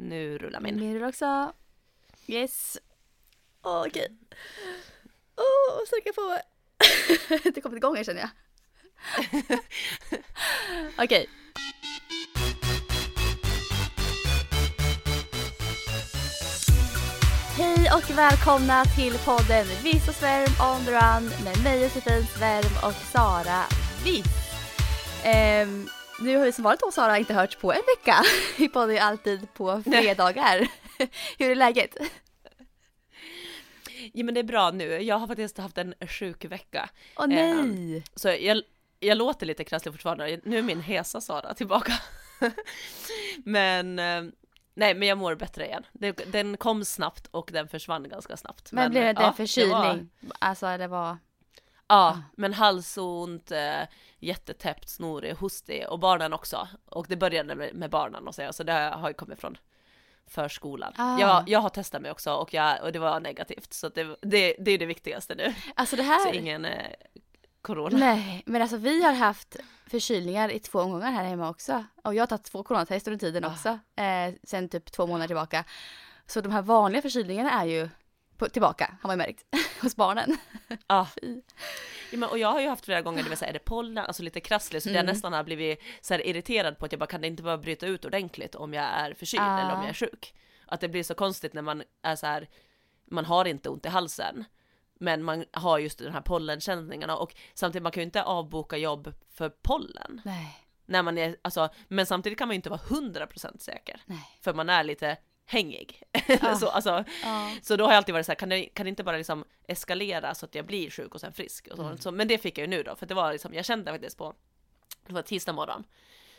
Nu rullar min. Min rullar också. Yes. Åh, okej. Åh, vad sträcka på mig. Det kommit igång här känner jag. Okej. Hej och välkomna till podden Viss och Svärm on the run med mig Josefin Svärm och Sara Viss. Ehm, nu har vi som vanligt då Sara inte hört på en vecka. Vi poddar ju alltid på fredagar. Hur är läget? Ja men det är bra nu. Jag har faktiskt haft en sjuk vecka. Åh nej! Så jag, jag låter lite krasslig fortfarande. Nu är min hesa Sara tillbaka. men eh, nej, men jag mår bättre igen. Den kom snabbt och den försvann ganska snabbt. Men, blev det ja, en förkylning? Det var, Alltså det var... ja, men halsont, eh, jättetäppt, snorig, hostig och barnen också. Och det började med, med barnen och så, så det har ju kommit från förskolan. Ah. Jag, jag har testat mig också och, jag, och det var negativt så det, det, det är det viktigaste nu. Alltså det Så här... ingen eh, corona. Nej, men alltså vi har haft förkylningar i två omgångar här hemma också. Och jag har tagit två coronatest under tiden Ah. också. Eh, sen typ två månader tillbaka. Så de här vanliga förkylningarna är ju på, tillbaka, har man ju märkt, hos barnen. Ja. Fy. Ja, men, och jag har ju haft flera gånger, det vill säga, är det pollen, alltså lite krasslig, så jag Mm. nästan har blivit så här irriterad på att jag bara kan det inte bara bryta ut ordentligt om jag är förkyld Ah. eller om jag är sjuk. Att det blir så konstigt när man är så här, man har inte ont i halsen, men man har just de här pollenkänningarna och samtidigt man kan ju inte avboka jobb för pollen. Nej, När man är, alltså, men samtidigt kan man ju inte vara 100% säker, nej. för man är lite hängig. Ah. så, alltså, Ja. så då har jag alltid varit så här, kan det, kan det inte bara liksom eskalera så att jag blir sjuk och sen frisk? Och så, Mm. så, men det fick jag ju nu då, för det var liksom, jag kände faktiskt på, det var tisdag morgon.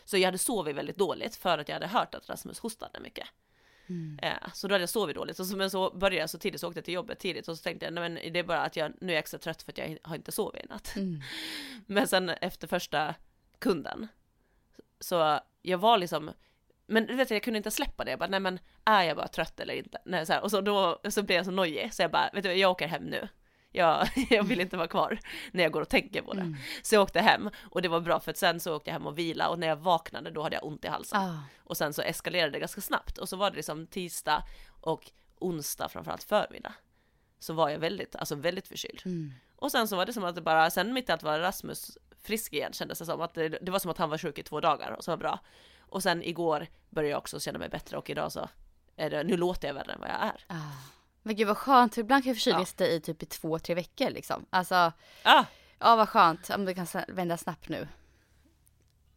Så jag hade sovit väldigt dåligt för att jag hade hört att Rasmus hostade mycket. Mm. Eh, så då hade jag sovit dåligt, och så, men så började jag så tidigt, så åkte jag till jobbet tidigt och så tänkte jag, nej men det är bara att jag nu är extra trött för att jag har inte sovit i natt. Mm. Men sen efter första kunden, så jag var liksom, men du vet jag kunde inte släppa det, jag bara, nej men är jag bara trött eller inte? Nej, så här, och så då så blev jag så nojig, så jag bara, vet du jag åker hem nu. Jag, jag vill inte vara kvar när jag går och tänker på det. Mm. Så jag åkte hem och det var bra för att sen så åkte jag hem och vila och när jag vaknade då hade jag ont i halsen. Ah. Och sen så eskalerade det ganska snabbt och så var det liksom tisdag och onsdag framförallt förmiddag. Så var jag väldigt, alltså väldigt förkyld. Mm. Och sen så var det som att det bara, sen mitt i allt var Rasmus frisk igen kändes det som. Att det, det var som att han var sjuk i två dagar och så var det bra. Och sen igår började jag också känna mig bättre och idag så är det, nu låter jag värre än vad jag är. Ah. Men gud vad skönt, för ibland kan ju förkylning Ja. i typ i två, tre veckor liksom. Alltså, Ah, ja vad skönt om det kan vända snabbt nu.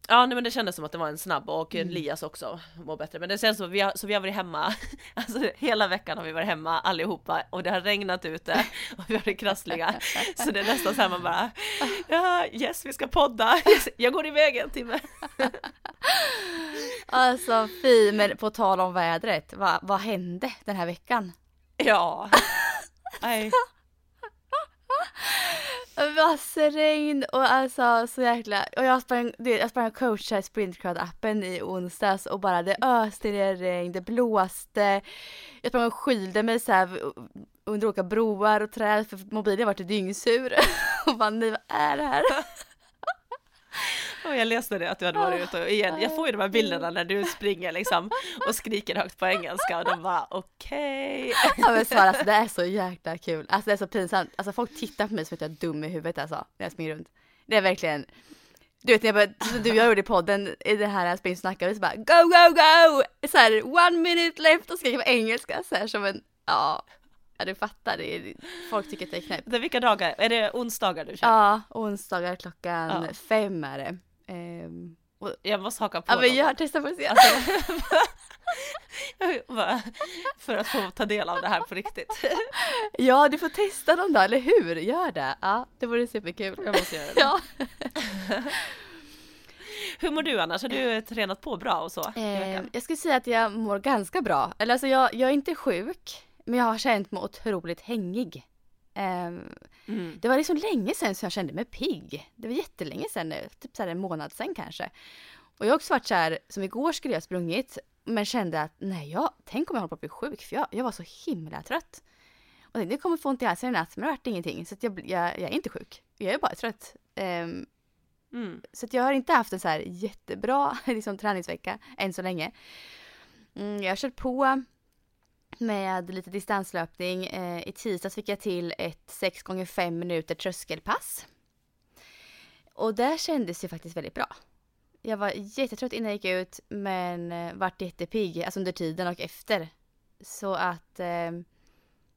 Ja nej, men det kändes som att det var en snabb och Mm. Elias också mår bättre. Men det känns som att vi har, så vi har varit hemma, alltså hela veckan har vi varit hemma allihopa och det har regnat ute och vi har varit krassliga. Så det är nästan så här man bara, ja yes vi ska podda, yes, jag går iväg en timme. Alltså fy, men på tal om vädret, vad, vad hände den här veckan? Ja. Nej. Vassregn och alltså så jäkla... Och jag sprang, jag sprang och coachade i Sprintcrowd-appen i onsdags och bara det öste ner regn, det blåste. Jag sprang och skylde mig så här under olika broar och träd för mobilen var dyngsur. och bara nej vad är det här? Och jag läste det att du hade varit ute och igen, jag får ju de här bilderna när du springer liksom och skriker högt på engelska och de bara okej. Ja men Sara, alltså, det är så jäkla kul. Alltså det är så pinsamt. Alltså folk tittar på mig som att jag är dum i huvudet alltså, när jag springer runt. Det är verkligen, du vet när jag började, som du och jag gjorde i podden i det här spring snackade, så bara go go go! Så här one minute left och skriker på engelska så här som en, ja, ja du fattar, det är, folk tycker att det är knäppt. Vilka dagar? Är det onsdagar du kör? Ja, onsdagar klockan Ja. fem är det. Och, Jag måste haka på ja men jag testar för att se. Alltså, för att få ta del av det här på riktigt. Ja, du får testa dem då, eller hur? Gör det. Ja, det vore superkul. Jag måste göra det. Ja. Hur mår du annars? Har du tränat på bra och så? Eh, jag skulle säga att jag mår ganska bra. Eller alltså jag, jag är inte sjuk, men jag har känt mig otroligt hängig. Ehm, Mm. det var liksom länge sedan som jag kände mig pigg. Det var jättelänge sedan nu, typ så en månad sedan kanske. Och jag har också varit så här, som igår skulle jag sprungit, men kände att nej, jag, tänk om jag håller på att bli sjuk, för jag, jag var så himla trött. Och tänkte, jag kommer få ont i halsen i natt, men det vart ingenting. Så jag, jag, jag är inte sjuk, jag är bara trött. Ehm, Mm. så jag har inte haft en så här jättebra liksom, träningsvecka än så länge. Mm, jag har kört på med lite distanslöpning. Eh, I tisdags fick jag till ett 6 gånger 5 minuter tröskelpass. Och det kändes ju faktiskt väldigt bra. Jag var jättetrött innan jag gick ut men eh, vart jättepigg, alltså under tiden och efter. Så att eh,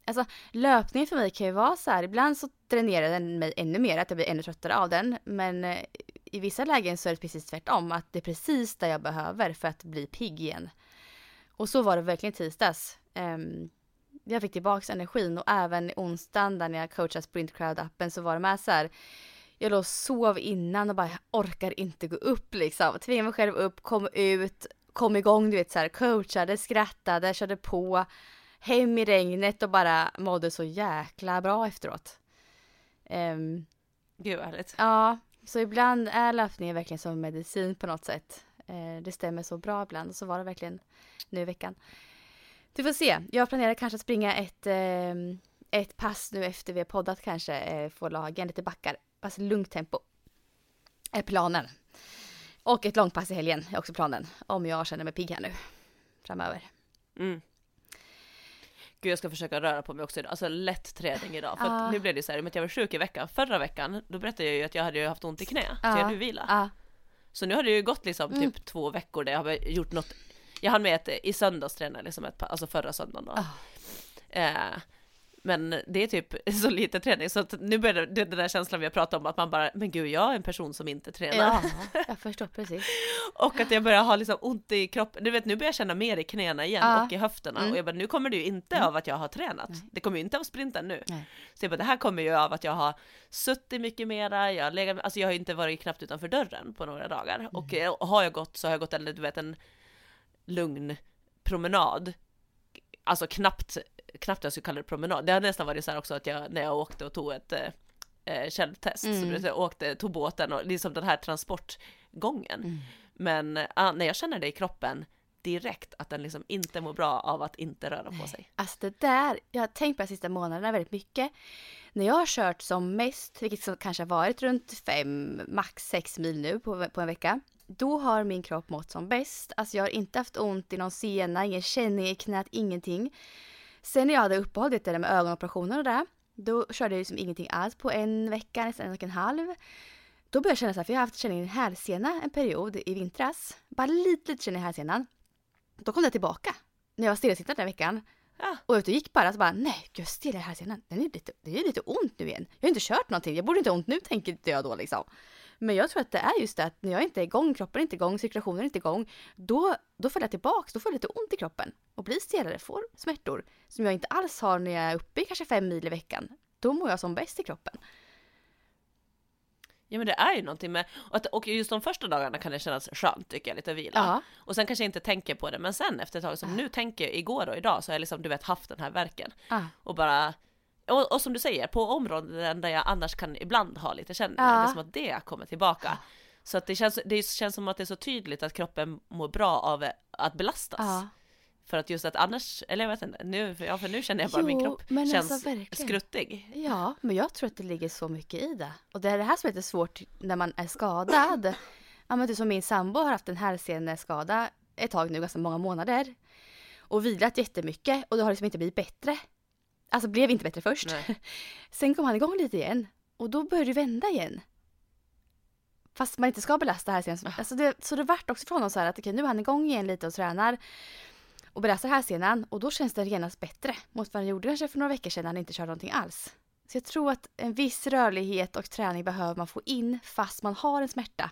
Alltså löpningen för mig kan ju vara så här, ibland så dränerar den mig ännu mer, att jag blir ännu tröttare av den. Men eh, i vissa lägen så är det precis tvärtom, att det är precis det jag behöver för att bli pigg igen. Och så var det verkligen i tisdags. Ehm, jag fick tillbaka energin och även onsdagen där när jag coachade Sprint Crowd-appen så var det med så här. Jag låg och sov innan och bara jag orkar inte gå upp liksom. Tvingade mig själv upp, kom ut, kom igång du vet så här, coachade, skrattade, körde på. Hem i regnet och bara mådde så jäkla bra efteråt. Ehm, Gud vad härligt. Ja, så ibland är löpningen verkligen som medicin på något sätt. Eh, det stämmer så bra ibland och så var det verkligen nu i veckan. Vi får se. Jag planerar kanske att springa ett, eh, ett pass nu efter vi har poddat kanske. Eh, få lagen lite backar. Fast lugnt tempo. Är planen. Och ett långpass i helgen är också planen. Om jag känner mig pigg här nu. Framöver. Mm. Gud jag ska försöka röra på mig också idag, alltså lätt träning idag. För att nu blev det så här, att jag var sjuk i veckan. Förra veckan, då berättade jag ju att jag hade haft ont i knä, så jag ju vila. Ja. Så nu har det ju gått liksom Mm. typ två veckor där jag har gjort något Jag hann med ett, i söndags tränade liksom ett par, alltså förra söndagen då. Ah. Eh, men det är typ så lite träning så att nu börjar det, den där känslan vi har pratat om att man bara, men gud jag är en person som inte tränar. ja, jag förstår precis. Och att jag börjar ha liksom ont i kroppen, du vet nu börjar jag känna mer i knäna igen Ja. och i höfterna Mm. och jag bara nu kommer det ju inte Mm. av att jag har tränat, Nej. det kommer ju inte av sprinten nu. Nej. Så jag bara det här kommer ju av att jag har suttit mycket mera, jag har legat, alltså jag har ju inte varit knappt utanför dörren på några dagar och Mm. eh, har jag gått så har jag gått en, du vet en lugn promenad, alltså knappt, knappt jag skulle kalla det promenad, det har nästan varit så här också att jag när jag åkte och tog ett eh, eh, källtest, så Mm. vet, jag åkte, tog båten och liksom den här transportgången. Mm. Men ah, när jag känner det i kroppen direkt att den liksom inte mår bra av att inte röra på sig. Alltså det där, jag har tänkt på de sista månaderna väldigt mycket. När jag har kört som mest, vilket kanske har varit runt fem, max sex mil nu på, på en vecka. Då har min kropp mått som bäst. Alltså jag har inte haft ont i någon sena, ingen känning i knät, ingenting. Sen när jag hade uppehåll, det där med ögonoperationer och det. Då körde jag liksom ingenting alls på en vecka, nästan en och en halv. Då började jag känna så här, för jag har haft känning i en hälsena en period i vintras. Bara lite, lite känning i hälsenan. Då kom det tillbaka. När jag var stillasittande den veckan. Ja. Och ute och gick bara så bara nej, gud jag. Den är lite, det är lite ont nu igen. Jag har inte kört någonting. Jag borde inte ha ont nu tänker inte jag då liksom. Men jag tror att det är just det att när jag inte är igång, kroppen är inte igång, cirkulationen är inte igång. Då, då får jag tillbaks, då får jag lite ont i kroppen. Och blir stelare, får smärtor. Som jag inte alls har när jag är uppe i kanske fem mil i veckan. Då mår jag som bäst i kroppen. Ja men det är ju någonting med, och att- och just de första dagarna kan det kännas skönt tycker jag, lite vila. Ja. Och sen kanske jag inte tänker på det, men sen efter ett tag, som nu tänker jag igår och idag så har jag liksom du vet haft den här verken Ah. och bara och, och som du säger, på områden där jag annars kan ibland ha lite känningar, Ja. det är som att det kommer tillbaka. Så att det känns, det känns som att det är så tydligt att kroppen mår bra av att belastas. Ja. För att just att annars, eller jag vet inte, nu, ja, för nu känner jag bara min Jo, kropp men känns alltså verkligen. skruttig. Ja, men jag tror att det ligger så mycket i det. Och det är det här som är lite svårt när man är skadad. Ja, men det är som min sambo har haft en hälseneskada ett tag nu, ganska många månader. Och vilat jättemycket och det har liksom inte blivit bättre. Alltså blev inte bättre först. Nej. Sen kom han igång lite igen och då började det vända igen. Fast man inte ska belasta hälsenan. Alltså det, så det vart också för honom så här att okej, nu är han igång igen lite och tränar och belastar hälsenan och då känns det genast bättre mot vad han gjorde kanske för några veckor sedan när han inte körde någonting alls. Så jag tror att en viss rörlighet och träning behöver man få in fast man har en smärta.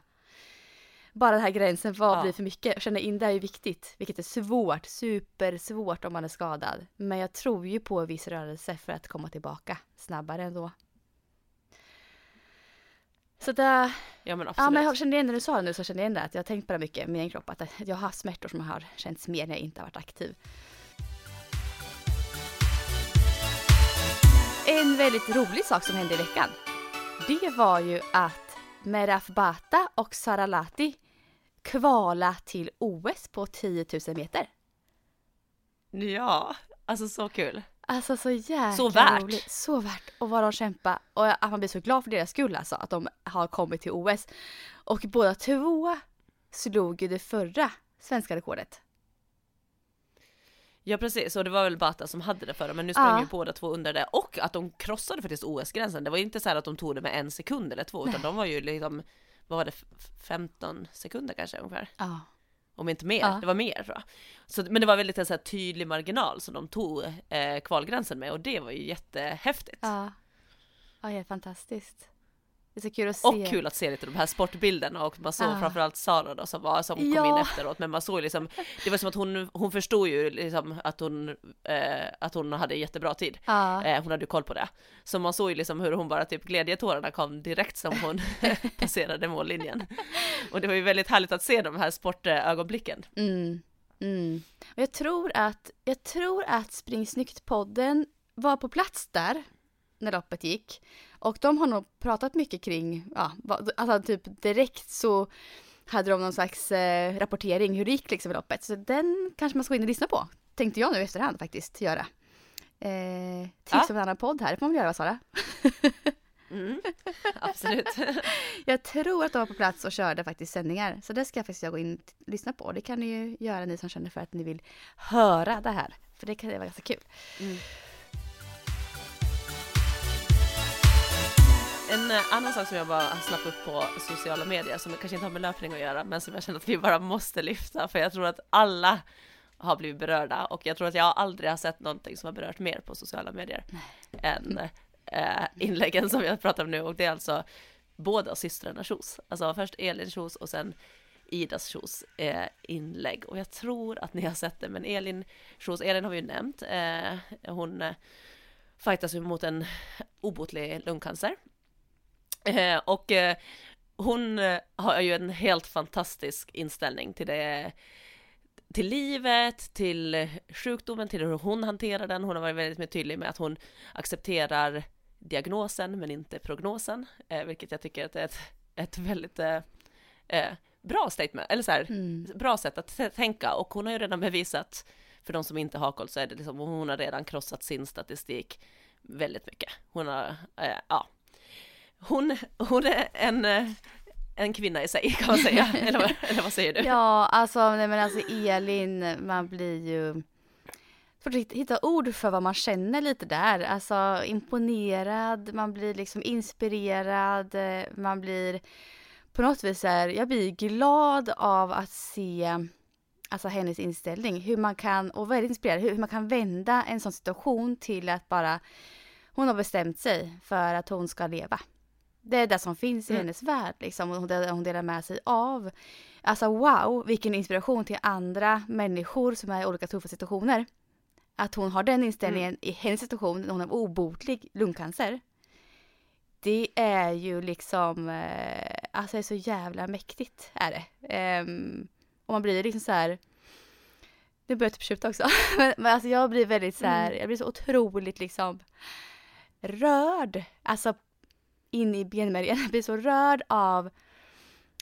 Bara den här gränsen, vad Ja. blir för mycket? Känna in det är ju viktigt, vilket är svårt, supersvårt om man är skadad. Men jag tror ju på viss rörelse för att komma tillbaka snabbare ändå. Så det, Ja men absolut. ja men jag kände igen när du sa det nu så kände jag igen det att jag har tänkt på det mycket med min kropp att jag har haft smärtor som har känts mer när jag inte har varit aktiv. En väldigt rolig sak som hände i veckan. Det var ju att Meraf Bata och Sara Lati kvala till OS på 10 000 meter. Ja, alltså så kul. Alltså så jäkla Så värt. roligt. Så värt. Och vad de kämpar. Och att man blir så glad för deras skull alltså. Att de har kommit till OS. Och båda två slog ju det förra svenska rekordet. Ja precis, och det var väl Bata som hade det förra men nu sprang Ja. ju båda två under det och att de krossade faktiskt OS-gränsen. Det var inte så här att de tog det med en sekund eller två utan de var ju liksom, vad var det, f- 15 sekunder kanske ungefär? Ja. Om inte mer, Ja. det var mer tror jag. Så, men det var väldigt en så tydlig marginal som de tog eh, kvalgränsen med och det var ju jättehäftigt. Ja. Ja, helt fantastiskt. Det är så kul att se. Och kul att se lite de här sportbilderna och man såg Ja. framförallt Sara då som, var, som kom Ja. in efteråt men man såg liksom, det var som att hon, hon förstod ju liksom att hon, eh, att hon hade jättebra tid. Ja. Eh, hon hade ju koll på det. Så man såg ju liksom hur hon bara typ glädjetårarna kom direkt som hon passerade mållinjen. Och det var ju väldigt härligt att se de här sportögonblicken. Mm. Mm. Och jag tror att, jag tror att Spring Snyggt-podden var på plats där när loppet gick. Och de har nog pratat mycket kring, ja, alltså typ direkt så hade de någon slags eh, rapportering hur det gick liksom i loppet. Så den kanske man ska gå in och lyssna på. Tänkte jag nu i efterhand faktiskt göra. Eh, tips Ja. om en annan podd här, får man väl göra Sara? Mm, absolut. Jag tror att de var på plats och körde faktiskt sändningar. Så det ska jag faktiskt jag gå in och lyssna på. Det kan ni ju göra ni som känner för att ni vill höra det här. För det kan det vara ganska kul. Mm. En eh, annan sak som jag bara har snappat upp på sociala medier som kanske inte har med löpning att göra men som jag känner att vi bara måste lyfta för jag tror att alla har blivit berörda och jag tror att jag aldrig har sett någonting som har berört mer på sociala medier än eh, inläggen som jag pratar om nu och det är alltså båda systrarna Kjos. Alltså först Elin Kjos och sen Idas Kjos eh, inlägg och jag tror att ni har sett det men Elin Kjos, Elin har vi ju nämnt, eh, hon eh, fightas ju mot en obotlig lungcancer. Eh, och eh, hon eh, har ju en helt fantastisk inställning till det till livet, till sjukdomen, till hur hon hanterar den. Hon har varit väldigt tydlig med att hon accepterar diagnosen men inte prognosen, eh, vilket jag tycker att är ett, ett väldigt bra statement, eller så här, Mm. bra sätt att tänka och hon har ju redan bevisat, för de som inte har koll så är det liksom, hon har redan krossat sin statistik väldigt mycket. Hon har, ja, hon, hon är en, eh, en kvinna i sig kan man säga, eller, vad- eller vad säger du? Ja, alltså, nej, men alltså Elin, man blir ju... Svårt att hitta ord för vad man känner lite där. Alltså imponerad, man blir liksom inspirerad, eh, man blir på något vis är, jag blir glad av att se alltså hennes inställning. Hur man kan, och väldigt inspirerad, hur man kan vända en sån situation till att bara, hon har bestämt sig för att hon ska leva. Det är det som finns i Mm. hennes värld liksom, och hon delar, hon delar med sig av. Alltså wow, vilken inspiration till andra människor som är i olika tuffa situationer. Att hon har den inställningen i hennes situation, när hon har obotlig lungcancer. Det är ju liksom, eh, alltså det är så jävla mäktigt är det. Ehm, och man blir liksom så här, nu börjar jag typ tjuta också, men, men alltså jag blir väldigt så här, Mm. jag blir så otroligt liksom rörd. Alltså in i benmärgen. Jag blir så rörd av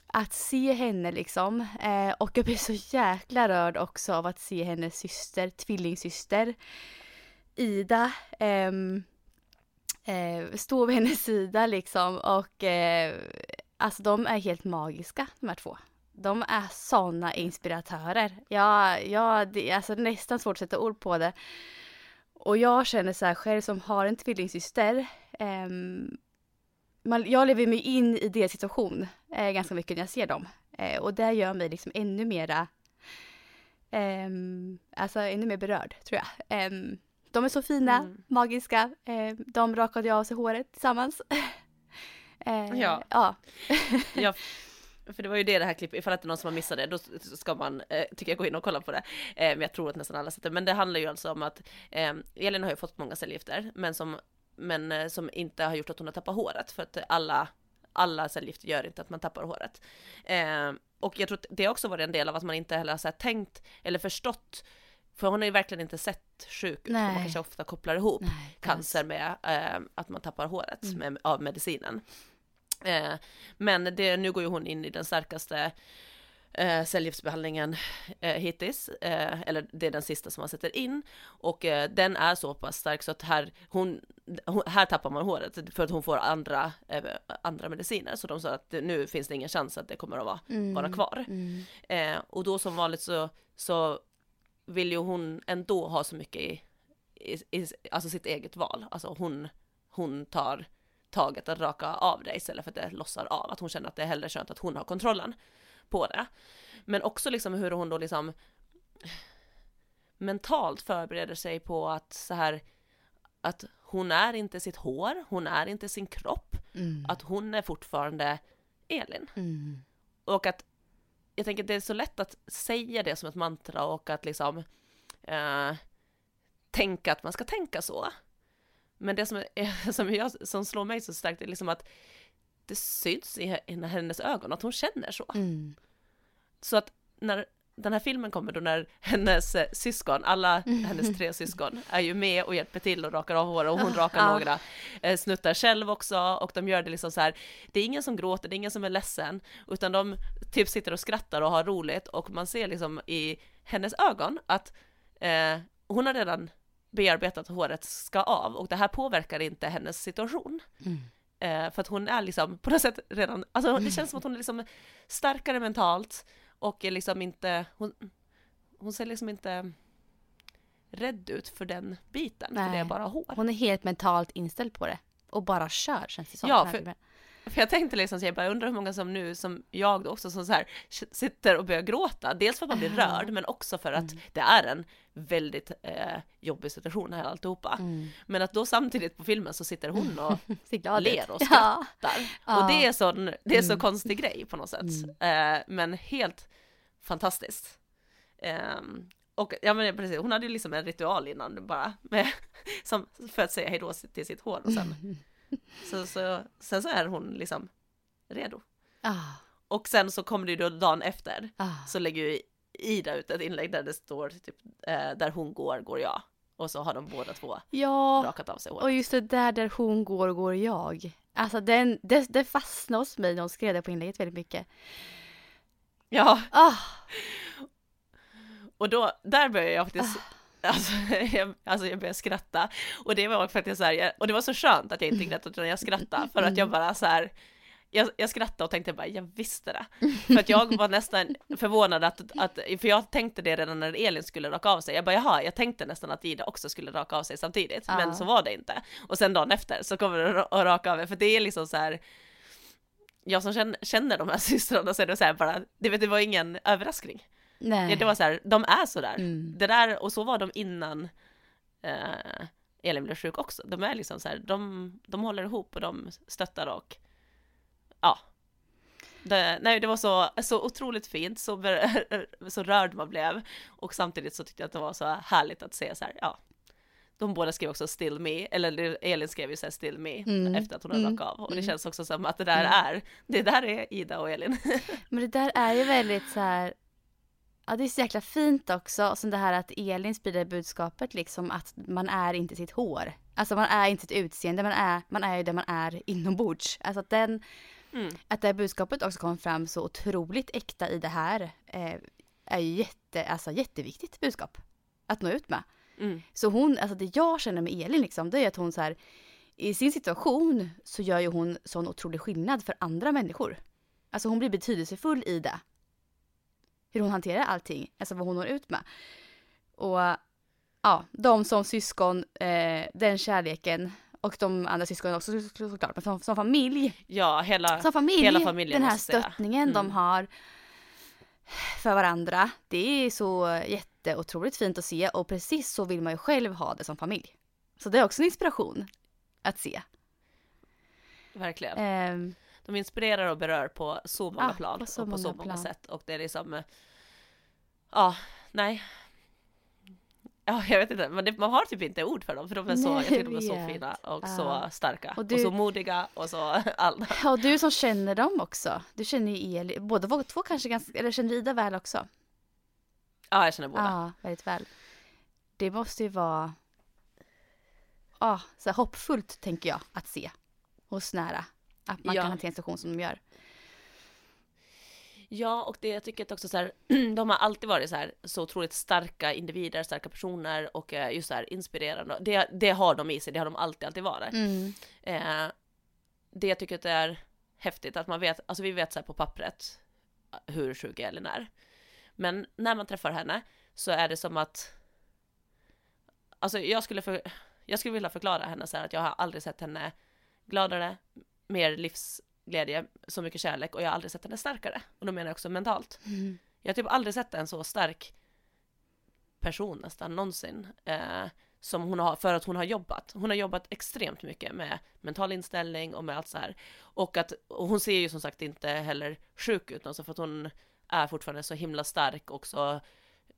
att se henne liksom. Eh, och jag blir så jäkla rörd också av att se hennes syster, tvillingsyster Ida. eh, eh, stå vid hennes sida liksom och eh, alltså de är helt magiska de här två. De är såna inspiratörer. Ja, ja, det är alltså nästan svårt att sätta ord på det. Och jag känner så här själv som har en tvillingsyster. Ehm, ehm, man, jag lever mig in i deras situation eh, ganska mycket när jag ser dem. Eh, och det gör mig liksom ännu mera, ehm, alltså ännu mer berörd tror jag. Ehm, de är så fina, Mm. magiska. Eh, de rakade av sig håret tillsammans. eh, Ja. ja. Ja, för det var ju det det här klippet, ifall att det är någon som har missat det, då ska man, eh, tycker jag, gå in och kolla på det. Eh, men jag tror att nästan alla sett det. Men det handlar ju alltså om att eh, Elin har ju fått många cellgifter, men som, men eh, som inte har gjort att hon har tappat håret, för att alla alla cellgifter gör inte att man tappar håret. Eh, och jag tror att det också var en del av att man inte heller har så tänkt eller förstått för hon har ju verkligen inte sett sjuk ut, man kanske ofta kopplar ihop Nej, cancer med eh, att man tappar håret Mm. med, av medicinen. Eh, men det, nu går ju hon in i den starkaste eh, cellgiftsbehandlingen eh, hittills, eh, eller det är den sista som man sätter in och eh, den är så pass stark så att här, hon, hon, här tappar man håret för att hon får andra, eh, andra mediciner så de sa att nu finns det ingen chans att det kommer att vara, Mm. vara kvar. Mm. Eh, och då som vanligt så, så vill ju hon ändå ha så mycket i, i, i alltså sitt eget val. Alltså hon, hon tar taget att raka av det istället för att det lossar av. Att hon känner att det är hellre skönt att hon har kontrollen på det. Men också liksom hur hon då liksom mentalt förbereder sig på att så här att hon är inte sitt hår, hon är inte sin kropp, Mm. att hon är fortfarande Elin. Mm. Och att jag tänker att det är så lätt att säga det som ett mantra och att liksom eh, tänka att man ska tänka så. Men det som, är, som, jag, som slår mig så starkt är liksom att det syns i he- i hennes ögon att hon känner så. Mm. Så att när den här filmen kommer då när hennes eh, syskon, alla hennes tre syskon, är ju med och hjälper till och rakar av håret och hon rakar Ja. några eh, snuttar själv också och de gör det liksom så här. Det är ingen som gråter, det är ingen som är ledsen, utan de typ sitter och skrattar och har roligt och man ser liksom i hennes ögon att eh, hon har redan bearbetat håret ska av och det här påverkar inte hennes situation. Mm. Eh, för att hon är liksom på något sätt redan, alltså det känns som att hon är liksom starkare mentalt och är liksom inte, hon, hon ser liksom inte rädd ut för den biten, för det är Nej. bara hår. Hon är helt mentalt inställd på det. Och bara kör känns det som. Ja, för-. För jag tänkte liksom så jag bara undrar hur många som nu, som jag också, som så här sitter och börjar gråta. Dels för att man blir rörd, men också för att Mm. det är en väldigt eh, jobbig situation här alltihopa. Mm. Men att då samtidigt på filmen så sitter hon och ler och skrattar. Ja. Och det är, sån, det är så Mm. konstig grej på något sätt. Mm. Eh, men helt fantastiskt. Ehm, och ja men precis, hon hade ju liksom en ritual innan bara, med, som, för att säga hejdå till sitt hår och sen, så, så, sen så är hon liksom redo. Ah, Och sen så kommer det ju då dagen efter, ah. så lägger ju Ida ut ett inlägg där det står typ, eh, där hon går, går jag. Och så har de båda två Ja, rakat av sig håret. och just det där där hon går, går jag. Alltså den, det, det fastnade hos mig när hon skrev det på inlägget väldigt mycket. Ja, Ah, Och då, där började jag faktiskt, alltså, jag, alltså jag började skratta. Och det var faktiskt så här, jag, och det var så skönt att jag inte grät utan jag skrattade för att jag bara så här, jag, jag skrattade och tänkte bara, jag visste det. För att jag var nästan förvånad att, att, för jag tänkte det redan när Elin skulle raka av sig. Jag bara, jaha, jag tänkte nästan att Ida också skulle raka av sig samtidigt, Ja. men så var det inte. Och sen dagen efter så kommer det att raka av mig, för det är liksom så här, jag som känner, känner de här systrarna så är det så här bara, det, vet, det var ingen överraskning. Nej. Det var så här, de är så där. Mm. Det där, och så var de innan eh, Elin blev sjuk också. De är liksom så här, de, de håller ihop och de stöttar och ja. Det, nej, det var så, så otroligt fint, så, så rörd man blev. Och samtidigt så tyckte jag att det var så härligt att se så här, ja. De båda skrev också still me, eller Elin skrev ju så här still me Mm. efter att hon hade Mm. av. Och det Mm. känns också som att det där Mm. är, det där är Ida och Elin. Men det där är ju väldigt så här. Ja det är så jäkla fint också. Och sen det här att Elin sprider budskapet liksom att man är inte sitt hår. Alltså man är inte sitt utseende, man är, man är ju det man är inombords. Alltså att den, Mm. att det här budskapet också kom fram så otroligt äkta i det här eh, är ju jätte, alltså jätteviktigt budskap att nå ut med. Mm. Så hon, alltså det jag känner med Elin liksom, det är att hon så här, i sin situation så gör ju hon sån otrolig skillnad för andra människor. Alltså hon blir betydelsefull i det. Hur hon hanterar allting, alltså vad hon når ut med. Och ja, de som syskon, eh, den kärleken och de andra syskonen också så- såklart, men som, som familj, Ja, hela, som familj, hela familjen den här stöttningen de Mm. har för varandra, det är så jätteotroligt fint att se och precis så vill man ju själv ha det som familj. Så det är också en inspiration att se. verkligen. Ehm, De inspirerar och berör på så många Ah, plan på så och på så många många plan. sätt och det är liksom, eh, ja, nej. Ja, jag vet inte, men det, man har typ inte ord för dem för de är så, Nej, jag tycker de är så fina och Ja. så starka Och och, du- så modiga och så alla. Ja, och du som känner dem också. Du känner ju Elin, båda två kanske ganska, eller känner Ida väl också? Ja, jag känner båda. Ja, väldigt väl. Det måste ju vara ja, så här hoppfullt tänker jag att se hos nära. Att man Ja. kan hantera en situation som de gör. Ja, och det jag tycker att också så här, de har alltid varit så här så otroligt starka individer, starka personer och eh, just så här inspirerande. Det, det har de i sig, det har de alltid, alltid varit. Mm. Eh, det jag tycker att det är häftigt att man vet, alltså vi vet så här på pappret hur sjuk Elin är. Men när man träffar henne så är det som att, alltså jag skulle, för, jag skulle vilja förklara henne så här att jag har aldrig sett henne gladare, mer livsglädje, så mycket kärlek och jag har aldrig sett henne starkare. Och då menar jag också mentalt. Mm. Jag har typ aldrig sett en så stark person nästan någonsin. Eh, som hon har, för att hon har jobbat. Hon har jobbat extremt mycket med mental inställning och med allt så här. Och att, och hon ser ju som sagt inte heller sjuk ut, alltså för att hon är fortfarande så himla stark och så,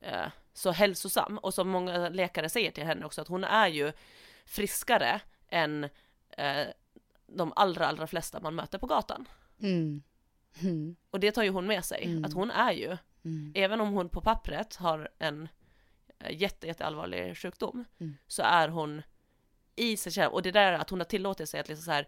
eh, så hälsosam. Och som många läkare säger till henne också, att hon är ju friskare än eh, de allra, allra flesta man möter på gatan. Mm. Mm. Och det tar ju hon med sig, Mm. att hon är ju Mm. även om hon på pappret har en eh, jätte, jätte allvarlig sjukdom Mm. så är hon i sig själv och det där att hon har tillåtit sig att liksom så här,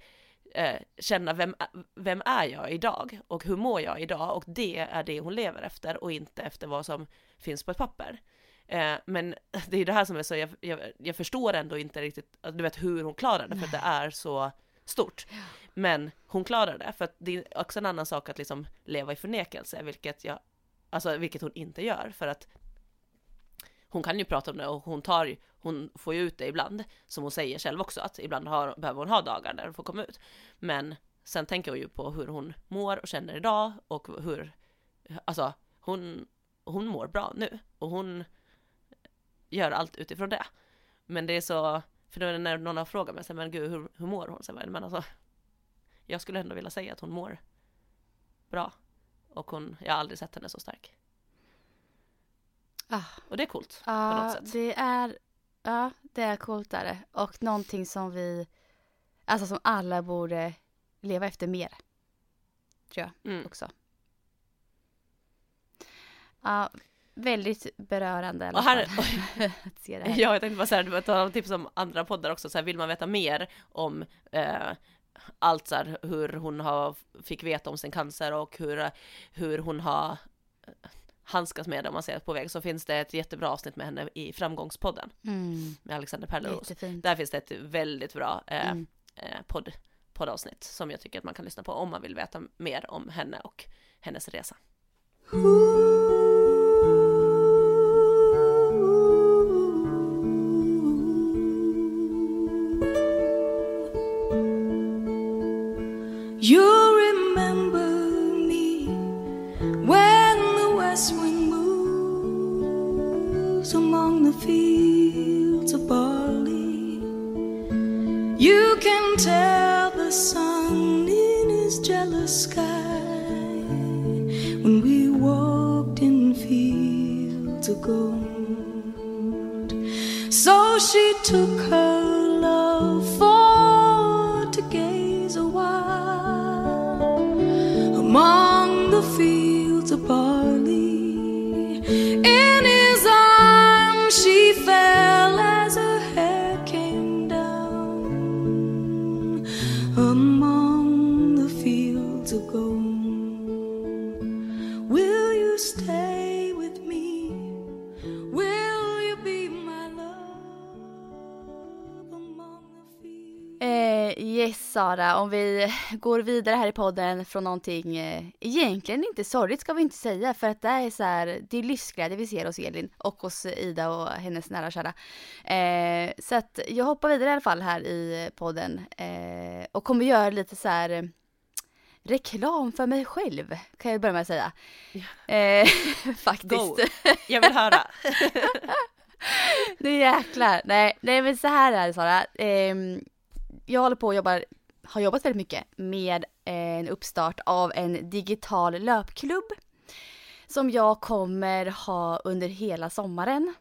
eh, känna vem, vem är jag idag och hur mår jag idag och det är det hon lever efter och inte efter vad som finns på ett papper. Eh, men det är det här som är så, jag, jag, jag förstår ändå inte riktigt, du vet hur hon klarar det för att det är så stort. Men hon klarar det, för att det är också en annan sak att liksom leva i förnekelse, vilket jag, alltså vilket hon inte gör, för att hon kan ju prata om det och hon tar hon får ju ut det ibland, som hon säger själv också, att ibland har, behöver hon ha dagar där hon får komma ut. Men sen tänker hon ju på hur hon mår och känner idag och hur, alltså hon, hon mår bra nu och hon gör allt utifrån det. Men det är så, för då när någon har frågat mig, så här, men gud hur, hur mår hon? Så här, men alltså, jag skulle ändå vilja säga att hon mår bra. Och hon, jag har aldrig sett henne så stark. Ah. Och det är coolt på något sätt. det är, ja, det är coolt är det. Och någonting som vi, alltså som alla borde leva efter mer. Tror jag Mm. också. Ja, väldigt berörande Och här- att se det här. Ja, jag tänkte bara säga, du vet, ta tips om andra poddar också, så här, vill man veta mer om eh, allt så här, hur hon har, fick veta om sin cancer och hur, hur hon har eh, handskats med det om man säger på väg, så finns det ett jättebra avsnitt med henne i Framgångspodden Mm, med Alexander Perleros. Där finns det ett väldigt bra eh, Mm. eh, podd, poddavsnitt som jag tycker att man kan lyssna på om man vill veta mer om henne och hennes resa. You'll took her love for to gaze a while among the fields of Sara, om vi går vidare här i podden från någonting eh, egentligen inte sorgligt ska vi inte säga för att det är så här, det är livsglädje vi ser hos Elin och hos Ida och hennes nära och kära. Eh, så att jag hoppar vidare i alla fall här i podden eh, och kommer göra lite så här eh, reklam för mig själv kan jag börja med att säga. Eh, faktiskt. Go! Jag vill höra! Nu jäklar. Nej, nej men så här är det Sara. Ehm, jag håller på och jobbar, har jobbat väldigt mycket med eh, en uppstart av en digital löpklubb. Som jag kommer ha under hela sommaren.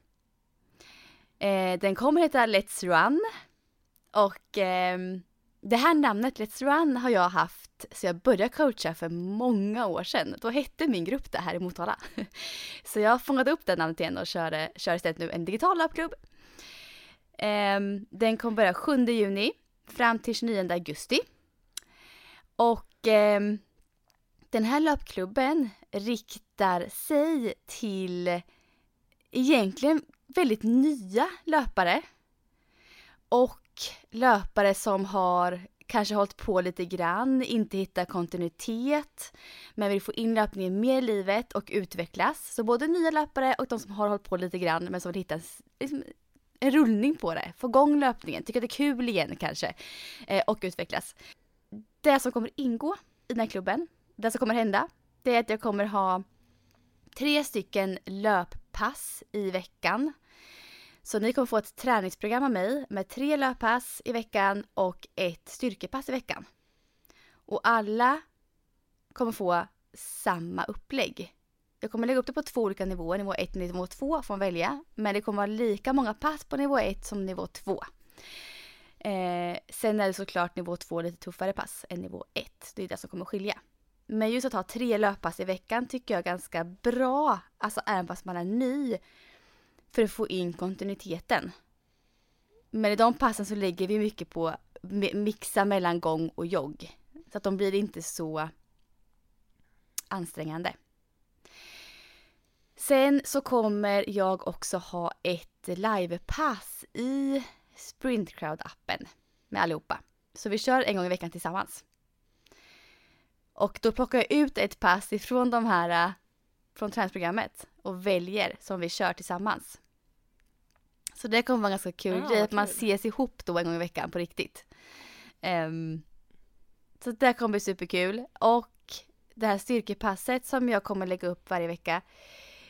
Eh, den kommer heta Let's Run. Och ehm, det här namnet Let's Run har jag haft så jag började coacha för många år sedan. Då hette min grupp det här i Motala. Så jag har fångat upp det namnet igen och kör, kör istället nu en digital löpklubb. Ehm, den kommer börja 7 juni fram till 29 augusti. Och eh, den här löpklubben riktar sig till egentligen väldigt nya löpare. Och löpare som har kanske hållit på lite grann, inte hittat kontinuitet, men vill få in löpningen mer i livet och utvecklas. Så både nya löpare och de som har hållit på lite grann men som vill hitta en, rullning på det, få igång löpningen, tycka det är kul igen kanske eh, och utvecklas. Det som kommer ingå i den här klubben, det som kommer hända, det är att jag kommer ha tre stycken löppass i veckan. Så ni kommer få ett träningsprogram av mig med tre löppass i veckan och ett styrkepass i veckan. Och alla kommer få samma upplägg. Jag kommer lägga upp det på två olika nivåer, nivå 1 och nivå 2 får man välja. Men det kommer vara lika många pass på nivå 1 som nivå 2. Eh, sen är det såklart nivå 2 lite tuffare pass än nivå 1. Det är det som kommer skilja. Men just att ha tre löppass i veckan tycker jag är ganska bra, alltså även fast man är ny, för att få in kontinuiteten. Men i de passen så lägger vi mycket på mixa mellan gång och jogg. Så att de blir inte så ansträngande. Sen så kommer jag också ha ett livepass i Sprintcrowd-appen med allihopa. Så vi kör en gång i veckan tillsammans. Och då plockar jag ut ett pass ifrån de här från träningsprogrammet och väljer som vi kör tillsammans. Så det kommer vara ganska kul Ah, grej att man ses ihop då en gång i veckan på riktigt. Ehm, så det kommer bli superkul. Och det här styrkepasset som jag kommer lägga upp varje vecka.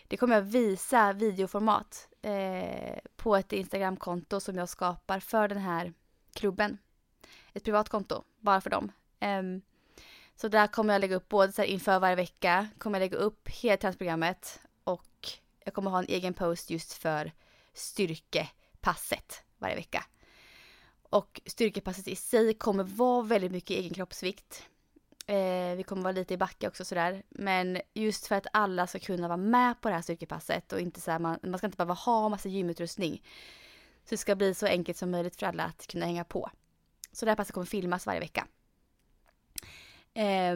Det kommer jag visa videoformat eh, på ett Instagramkonto som jag skapar för den här klubben. Ett privat konto, bara för dem. Um, så där kommer jag lägga upp både så här inför varje vecka, kommer jag lägga upp hela träningsprogrammet och jag kommer ha en egen post just för styrkepasset varje vecka. Och styrkepasset i sig kommer vara väldigt mycket egen kroppsvikt. Eh, vi kommer vara lite i backe också sådär. Men just för att alla ska kunna vara med på det här styrkepasset och inte såhär, man, man ska inte behöva ha massa gymutrustning. Så det ska bli så enkelt som möjligt för alla att kunna hänga på. Så det här passet kommer filmas varje vecka. Eh,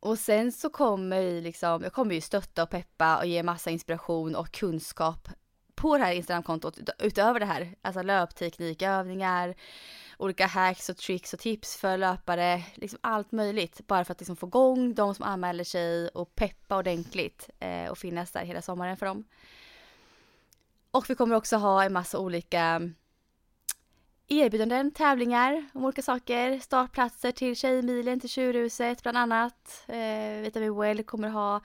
och sen så kommer vi liksom, jag kommer ju stötta och peppa och ge massa inspiration och kunskap på det här Instagramkontot utöver det här. Alltså löpteknik, övningar, olika hacks och tricks och tips för löpare. Liksom allt möjligt. Bara för att liksom få igång de som anmäler sig och peppa ordentligt eh, och finnas där hela sommaren för dem. Och vi kommer också ha en massa olika mm, erbjudanden, tävlingar om olika saker. Startplatser till Tjejmilen, till Tjurhuset bland annat. Eh, Vitamin Well kommer ha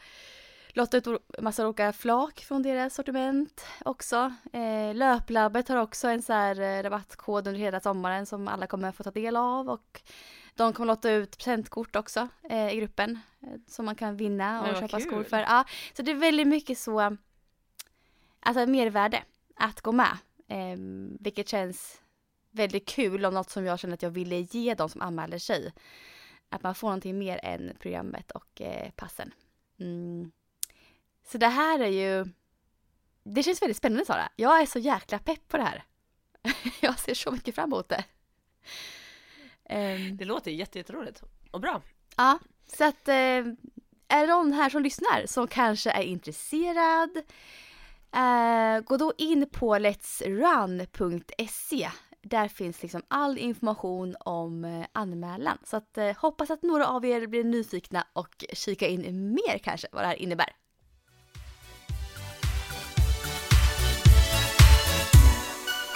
lotta ut massa olika flak från deras sortiment också. Eh, Löplabbet har också en så här eh, rabattkod under hela sommaren som alla kommer få ta del av och de kommer lotta ut presentkort också eh, i gruppen eh, som man kan vinna och köpa skor kul. för. Ja, så det är väldigt mycket så, alltså mervärde att gå med. Eh, vilket känns väldigt kul och något som jag känner att jag ville ge de som anmäler sig. Att man får någonting mer än programmet och eh, passen. Mm. Så det här är ju... Det känns väldigt spännande Sara. Jag är så jäkla pepp på det här. jag ser så mycket fram emot det. Ehm, Det låter jätte- jätteroligt och bra. Ja, så att eh, är det någon här som lyssnar som kanske är intresserad eh, gå då in på letsrun.se. Där finns liksom all information om eh, anmälan. Så att hoppas att några av er blir nyfikna och kika in mer kanske vad det här innebär.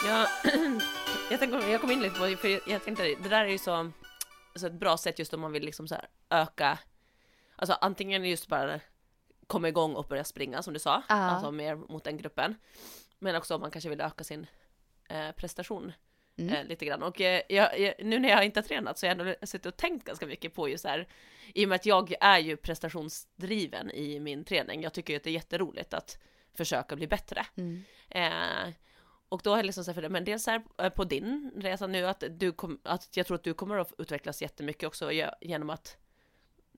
Jag, jag, tänkte, jag kom in lite på, för jag, jag tänkte det där är ju så, så ett bra sätt just om man vill liksom så här öka, alltså antingen just bara komma igång och börja springa som du sa, Ja. alltså mer mot den gruppen, men också om man kanske vill öka sin eh, prestation Mm. eh, lite grann. Och eh, jag, jag, nu när jag inte har tränat så har jag ändå suttit och tänkt ganska mycket på just det här, i och med att jag är ju prestationsdriven i min träning. Jag tycker ju att det är jätteroligt att försöka bli bättre. Mm. Och då har jag liksom för det, men dels här eh, på din resa nu att du kom, att jag tror att du kommer att utvecklas jättemycket också ge- genom att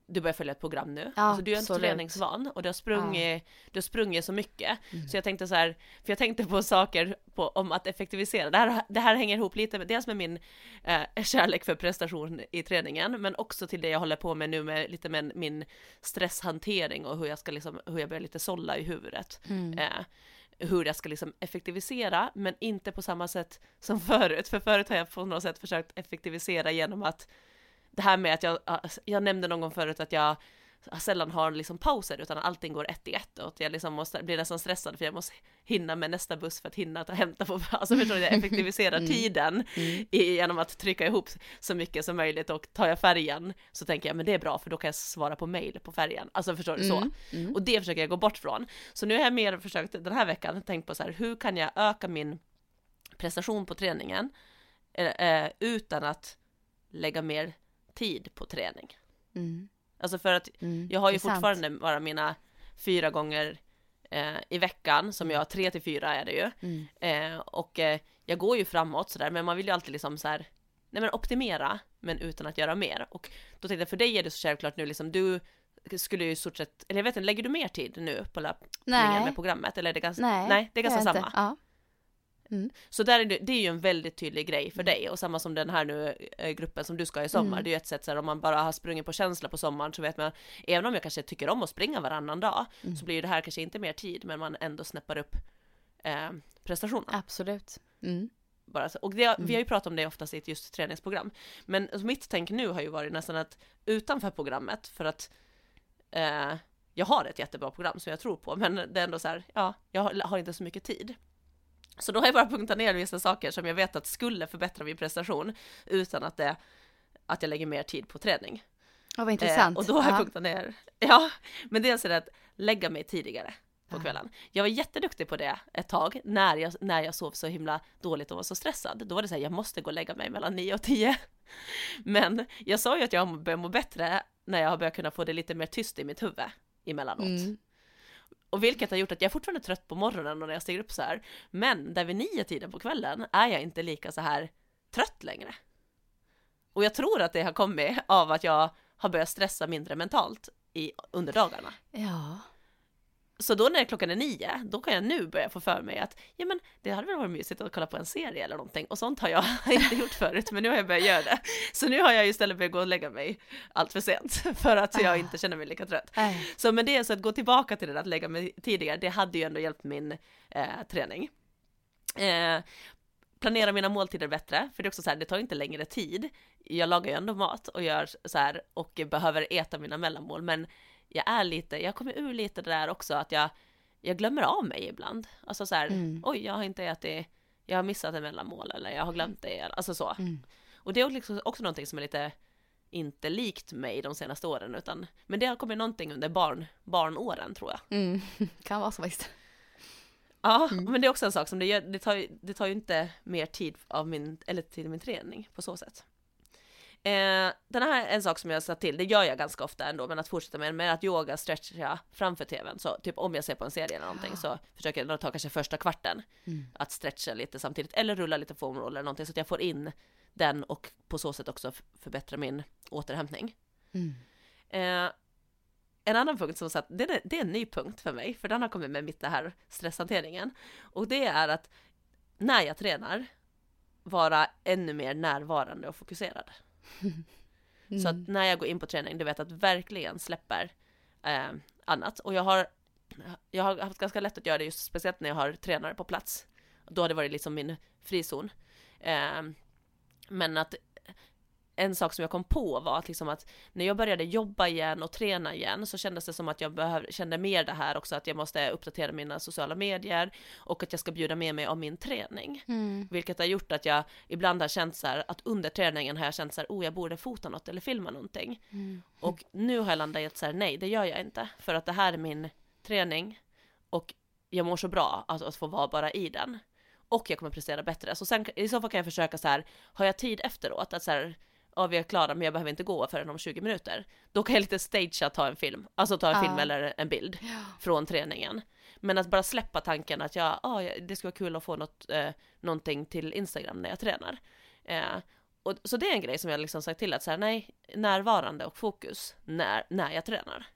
du börjar följa ett program nu. Ja, alltså du är absolut. träningsvan och du har sprungit, du har sprungit så mycket. Mm. Så jag tänkte så här, för jag tänkte på saker på, om att effektivisera. Det här, det här hänger ihop lite med, dels med min eh, kärlek för prestation i träningen, men också till det jag håller på med nu med lite med min stresshantering och hur jag ska liksom, hur jag börjar lite sålla i huvudet. Mm. Eh, hur jag ska liksom effektivisera, men inte på samma sätt som förut. För förut har jag på något sätt försökt effektivisera genom att det här med att jag, jag nämnde någon gång förut att jag sällan har liksom pauser utan allting går ett i ett och att jag liksom måste, blir nästan stressad för jag måste hinna med nästa buss för att hinna ta hämta på, alltså förstår du, jag effektiviserar Mm. tiden i, genom att trycka ihop så mycket som möjligt och tar jag färjan så tänker jag men det är bra för då kan jag svara på mail på färjan, alltså förstår du så. Mm, mm. Och det försöker jag gå bort från. Så nu har jag mer försökt den här veckan tänkt på så här, hur kan jag öka min prestation på träningen eh, eh, utan att lägga mer tid på träning. Mm. Alltså för att Mm. jag har ju är sant. fortfarande bara mina fyra gånger eh, i veckan, som jag, tre till fyra är det ju. Mm. Eh, och eh, jag går ju framåt sådär, men man vill ju alltid liksom så här, nej men optimera, men utan att göra mer. Och då tänkte jag, för dig är det så självklart nu liksom, du skulle ju i stort sett, eller jag vet inte, lägger du mer tid nu på löpningen med programmet? Eller är det ganska, Nej, nej det är ganska samma. inte. Ja. Så där är det, det är ju en väldigt tydlig grej för Mm. dig och samma som den här nu eh, gruppen som du ska i sommar. Mm. Det är ju ett sätt så här, om man bara har sprungit på känsla på sommaren så vet man, även om jag kanske tycker om att springa varannan dag Mm. så blir ju det här kanske inte mer tid men man ändå snäppar upp eh, prestationen. Absolut. Mm. Bara så. Och det, Mm. vi har ju pratat om det oftast i ett just träningsprogram. Men mitt tänk nu har ju varit nästan att utanför programmet för att eh, jag har ett jättebra program som jag tror på men det är ändå så här, ja, jag har inte så mycket tid. Så då har jag bara punktat ner vissa saker som jag vet att skulle förbättra min prestation utan att det att jag lägger mer tid på träning. Ja, vad intressant. Eh, och då har jag ja. punktat ner, ja, men dels är det att lägga mig tidigare på kvällen. Jag var jätteduktig på det ett tag när jag, när jag sov så himla dåligt och var så stressad. Då var det så här, jag måste gå och lägga mig mellan 9 och 10. Men jag sa ju att jag börjar må bättre när jag har börjat kunna få det lite mer tyst i mitt huvud emellanåt. Mm. Och vilket har gjort att jag är fortfarande trött på morgonen och när jag stiger upp så här. Men där vid nio tiden på kvällen är jag inte lika så här trött längre. Och jag tror att det har kommit av att jag har börjat stressa mindre mentalt i, under dagarna. Ja. Så då när klockan är nio, då kan jag nu börja få för mig att ja men det hade väl varit mysigt att kolla på en serie eller någonting och sånt har jag inte gjort förut men nu har jag börjat göra det. Så nu har jag istället börjat gå och lägga mig allt för sent för att jag inte känner mig lika trött. Äh. Så med det så att gå tillbaka till det där att lägga mig tidigare, det hade ju ändå hjälpt min eh, träning. Eh, planera mina måltider bättre, för det är också så här, det tar inte längre tid. Jag lagar ju ändå mat och gör så här och behöver äta mina mellanmål, men jag är lite, jag kommer ur lite det där också att jag, jag glömmer av mig ibland. Alltså så här, Mm. oj, jag har inte ätit, jag har missat en mellanmål eller jag har glömt det, alltså så. Mm. Och det är liksom också någonting som är lite inte likt mig de senaste åren utan men det har kommit någonting under barn, barnåren tror jag. Mm. Kan vara så faktiskt. Ja, Mm. men det är också en sak som det, gör, det, tar, det tar ju inte mer tid av min, eller till min träning på så sätt. Eh, den här är en sak som jag har satt till, det gör jag ganska ofta ändå, men att fortsätta med, med att yoga, stretcha framför tvn. Så typ om jag ser på en serie eller någonting så försöker jag ta kanske första kvarten Mm. att stretcha lite samtidigt, eller rulla lite foamroll eller någonting så att jag får in den och på så sätt också förbättra min återhämtning. Mm. Eh, en annan punkt som satt, det är, det är en ny punkt för mig, för den har kommit med mitt det här stresshanteringen. Och det är att när jag tränar, vara ännu mer närvarande och fokuserad. Så att när jag går in på träning, du vet att verkligen släpper eh, annat. Och jag har, jag har haft ganska lätt att göra det just speciellt när jag har tränare på plats. Då har det varit liksom min frizon. Eh, men att en sak som jag kom på var att, liksom att när jag började jobba igen och träna igen så kändes det som att jag behöv, kände mer det här också att jag måste uppdatera mina sociala medier och att jag ska bjuda med mig av min träning. Mm. Vilket har gjort att jag ibland har känt så här att under träningen har jag känt så här, oh jag borde fota något eller filma någonting. Mm. Och nu har jag landat i att så här, nej det gör jag inte. För att det här är min träning och jag mår så bra att, att få vara bara i den. Och jag kommer prestera bättre. Så sen i så fall kan jag försöka så här, har jag tid efteråt att så här, ja vi är klara men jag behöver inte gå förrän om 20 minuter. Då kan jag lite stagea ta en film, alltså ta en Ja. film eller en bild från träningen. Men att bara släppa tanken att jag, ja, det skulle vara kul att få något, eh, någonting till Instagram när jag tränar. Eh, och, så det är en grej som jag liksom sagt till att så här, nej, närvarande och fokus när, när jag tränar.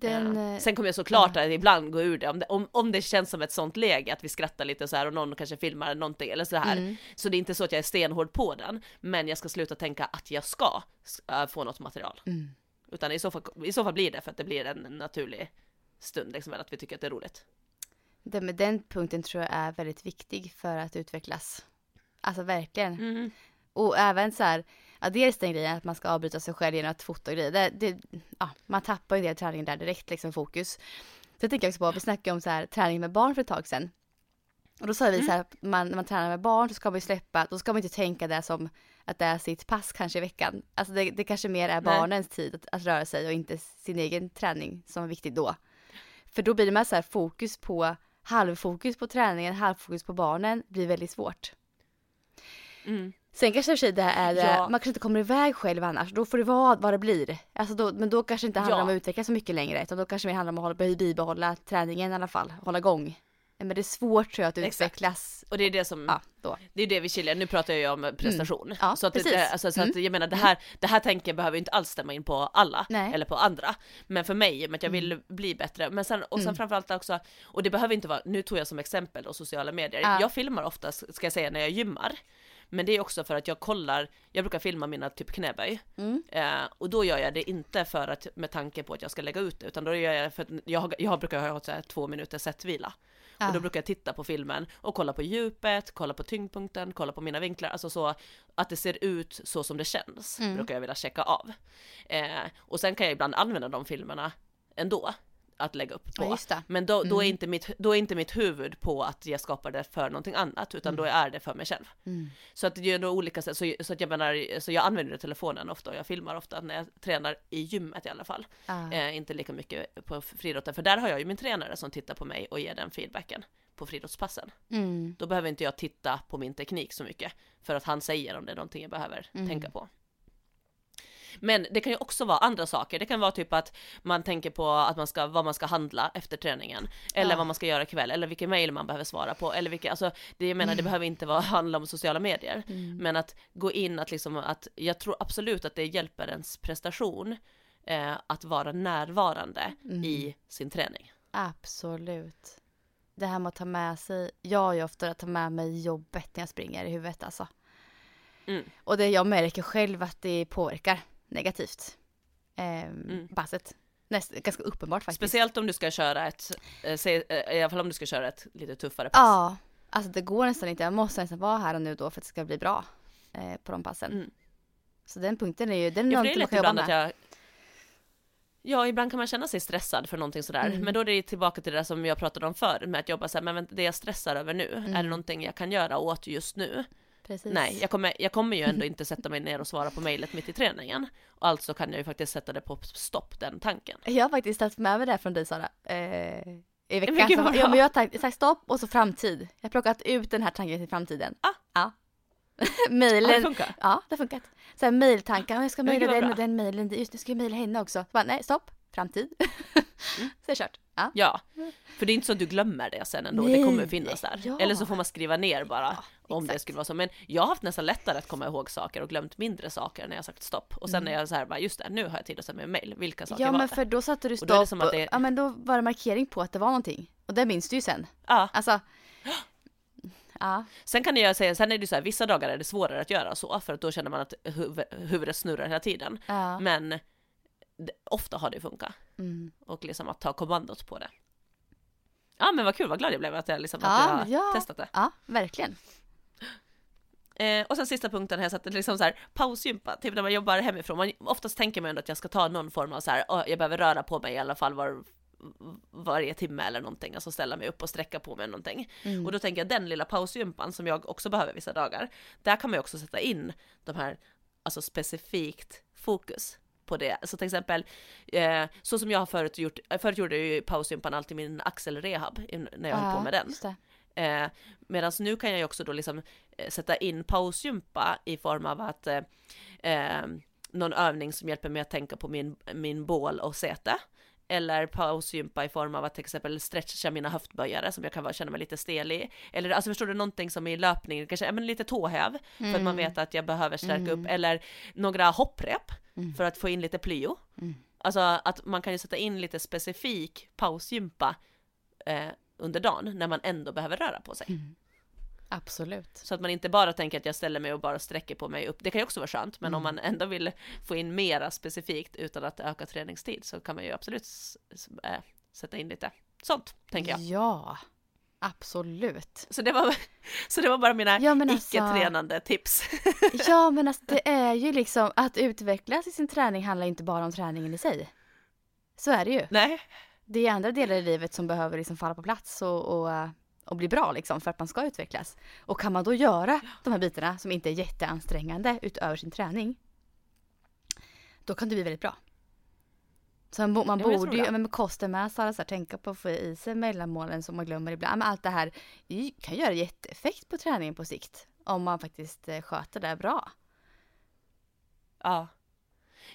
Den, Eh, eh, Sen kommer jag såklart att ibland gå ur det om, det, om, om det känns som ett sånt läge att vi skrattar lite så här och någon kanske filmar någonting eller så här. Mm. Så det är inte så att jag är stenhård på den, men jag ska sluta tänka att jag ska äh, få något material. Mm. Utan i så, fall, i så fall blir det för att det blir en naturlig stund, liksom, att vi tycker att det är roligt. den, men den punkten tror jag är väldigt viktig för att utvecklas. Alltså verkligen. Mm. Och även så här, ja, dels den grejen att man ska avbryta sig själv genom att fota grejer. Det, det, ja, man tappar ju en del träningen där direkt, liksom fokus. Sen tänker jag också på, vi snackade om så här, träning med barn för ett tag sedan. Och då sa vi så här, att man, när man tränar med barn så ska man ju släppa, då ska man inte tänka det som att det är sitt pass kanske i veckan. Alltså det, det kanske mer är Nej. barnens tid att, att röra sig och inte sin egen träning som är viktig då. För då blir det med så här fokus på, halvfokus på träningen, halvfokus på barnen blir väldigt svårt. Mm. Sen kanske i och för sig det är det, Ja. man kanske inte kommer iväg själv annars, då får det vara vad det blir. Alltså då, men då kanske det inte handlar Ja. om att utvecklas så mycket längre, utan då kanske det handlar om att hålla, bibehålla träningen i alla fall, hålla igång. Men det är svårt tror jag att Exakt. utvecklas, Och det är det som, ja då. det är det vi skiljer, nu pratar jag ju om prestation. Ja, så att, det, precis. alltså, så att jag menar det här, det här tänker behöver ju inte alls stämma in på alla, Nej. Mm. eller på andra. Men för mig, med att jag vill bli bättre, men sen, och sen framförallt också, och det behöver inte vara, nu tog jag som exempel då sociala medier, Ja. jag filmar oftast, ska jag säga, när jag gymmar. Men det är också för att jag kollar, jag brukar filma mina typ knäböj. Mm. Eh, och då gör jag det inte för att, med tanke på att jag ska lägga ut det, utan då gör jag det för att jag, jag brukar ha så här två minuters sättvila. Ja. Och då brukar jag titta på filmen och kolla på djupet, kolla på tyngdpunkten, kolla på mina vinklar, alltså så att det ser ut så som det känns, Mm. brukar jag vilja checka av. Eh, och sen kan jag ibland använda de filmerna ändå, att lägga upp på. Ja. Men då, då, är Mm. inte mitt, då är inte mitt huvud på att jag skapar det för någonting annat, utan då är det för mig själv. Mm. Så att det är nog olika sätt, så, så att jag menar, så jag använder telefonen ofta och jag filmar ofta när jag tränar i gymmet i alla fall. Ja. Eh, inte lika mycket på friidrotten, för där har jag ju min tränare som tittar på mig och ger den feedbacken på friidrottspassen. Mm. Då behöver inte jag titta på min teknik så mycket, för att han säger om det är någonting jag behöver Mm. tänka på. Men det kan ju också vara andra saker. Det kan vara typ att man tänker på att man ska, vad man ska handla efter träningen. Eller Ja. vad man ska göra ikväll. Eller vilken mail man behöver svara på. Eller vilka, alltså, det, jag menar, det behöver inte vara, handla om sociala medier. Mm. Men att gå in att liksom, att jag tror absolut att det hjälper ens prestation eh, att vara närvarande Mm. i sin träning. Absolut. Det här med att ta med sig, jag gör ofta att ta med mig jobbet när jag springer i huvudet alltså. Mm. Och det jag märker själv att det påverkar negativt. Ehm, Mm. Passet. Näst, ganska uppenbart faktiskt. Speciellt om du ska köra ett, eh, se, eh, i alla fall om du ska köra ett lite tuffare pass. Ja, alltså det går nästan inte. Jag måste nästan vara här och nu då för att det ska bli bra eh, på de passen. Mm. Så den punkten är ju, den är Ja, någonting man kan jobba med. jag Ja, ibland kan man känna sig stressad för någonting sådär, Mm. men då är det tillbaka till det som jag pratade om förr, med att jobba såhär, men vänta, det jag stressar över nu, är det Mm. någonting jag kan göra åt just nu? Precis. Nej, jag kommer, jag kommer ju ändå inte sätta mig ner och svara på mejlet mitt i träningen. Alltså kan jag ju faktiskt sätta det på stopp, den tanken. Jag har faktiskt tagit med mig det här från dig Sara. Eh, I men veckan. gud, Så, ja, men jag har tagit, sagt stopp och så framtid. Jag har plockat ut den här tanken till framtiden. Ah. Ja. Ja, det Mailen. funkar. Ja, det har funkat. Så här mejltankar, ja, jag ska Men mejla den och den mejlen, just nu ska jag mejla henne också. Så bara, nej, stopp, framtid. Mm. så är det kört. Ja. Ja, för det är inte så att du glömmer det sen ändå, det Nej. kommer finnas där. Ja. Eller så får man skriva ner bara om det exakt. skulle vara så. Men jag har haft nästan lättare att komma ihåg saker och glömt mindre saker när jag sagt stopp. Och sen är jag så här, bara, just det, nu har jag tid att sända mig mail. Vilka saker Mm. Ja var men det? för då satte du Och då är det stopp som att och, det- ja men då var det markering på att det var någonting. Och det minns du ju sen. Ja, Alltså. Ja. sen kan jag säga, sen är det så här, vissa dagar är det svårare att göra så, för att då känner man att huv- huvudet snurrar hela tiden. ja. Men det, ofta har det funkat. Mm. Och liksom att ta kommandot på det. Ja men vad kul, vad glad jag blev att jag, liksom, att Ja, jag har ja. testat det. ja, verkligen. Eh, och sen sista punkten har jag satt liksom så här pausgympa, typ när man jobbar hemifrån. Man, oftast tänker man ändå att jag ska ta någon form av så här, "Åh, jag behöver röra på mig i alla fall var, varje timme eller någonting, alltså ställa mig upp och sträcka på mig någonting. Mm. Och då tänker jag den lilla pausgympan som jag också behöver vissa dagar, där kan man ju också sätta in de här, alltså specifikt fokus på det. Så till exempel, eh, så som jag har förut gjort, förut gjorde jag ju pausgympan alltid min axelrehab när jag höll på med den. Eh, Medan nu kan jag ju också då liksom eh, sätta in pausgympa i form av att eh, eh, någon övning som hjälper mig att tänka på min, min bål och säte. Eller pausgympa i form av att till exempel stretcha mina höftböjare som jag kan känna mig lite stel i. Eller alltså förstår du någonting som i löpning, kanske ja, men lite tåhäv för att man vet att jag behöver stärka upp. Eller några hopprep för att få in lite plyo. Alltså att man kan ju sätta in lite specifik pausgympa eh, under dagen när man ändå behöver röra på sig. Absolut. Så att man inte bara tänker att jag ställer mig och bara sträcker på mig upp. Det kan ju också vara skönt, men om man ändå vill få in mera specifikt utan att öka träningstid så kan man ju absolut äh, sätta in lite sånt, tänker jag. Ja, absolut. Så det var, så det var bara mina Ja, alltså- icke-tränande tips. Ja men alltså det är ju liksom att utvecklas i sin träning handlar inte bara om träningen i sig. Så är det ju. Nej, Det är andra delar i livet som behöver liksom falla på plats och, och, och bli bra liksom för att man ska utvecklas. Och kan man då göra de här bitarna som inte är jätteansträngande utöver sin träning. Då kan det bli väldigt bra. Så man, man men borde ju, men med kosten med så här, så här, tänka på att få i sig mellanmålen som man glömmer ibland. Men allt det här kan göra jätteeffekt på träningen på sikt. Om man faktiskt eh, sköter det bra. ja.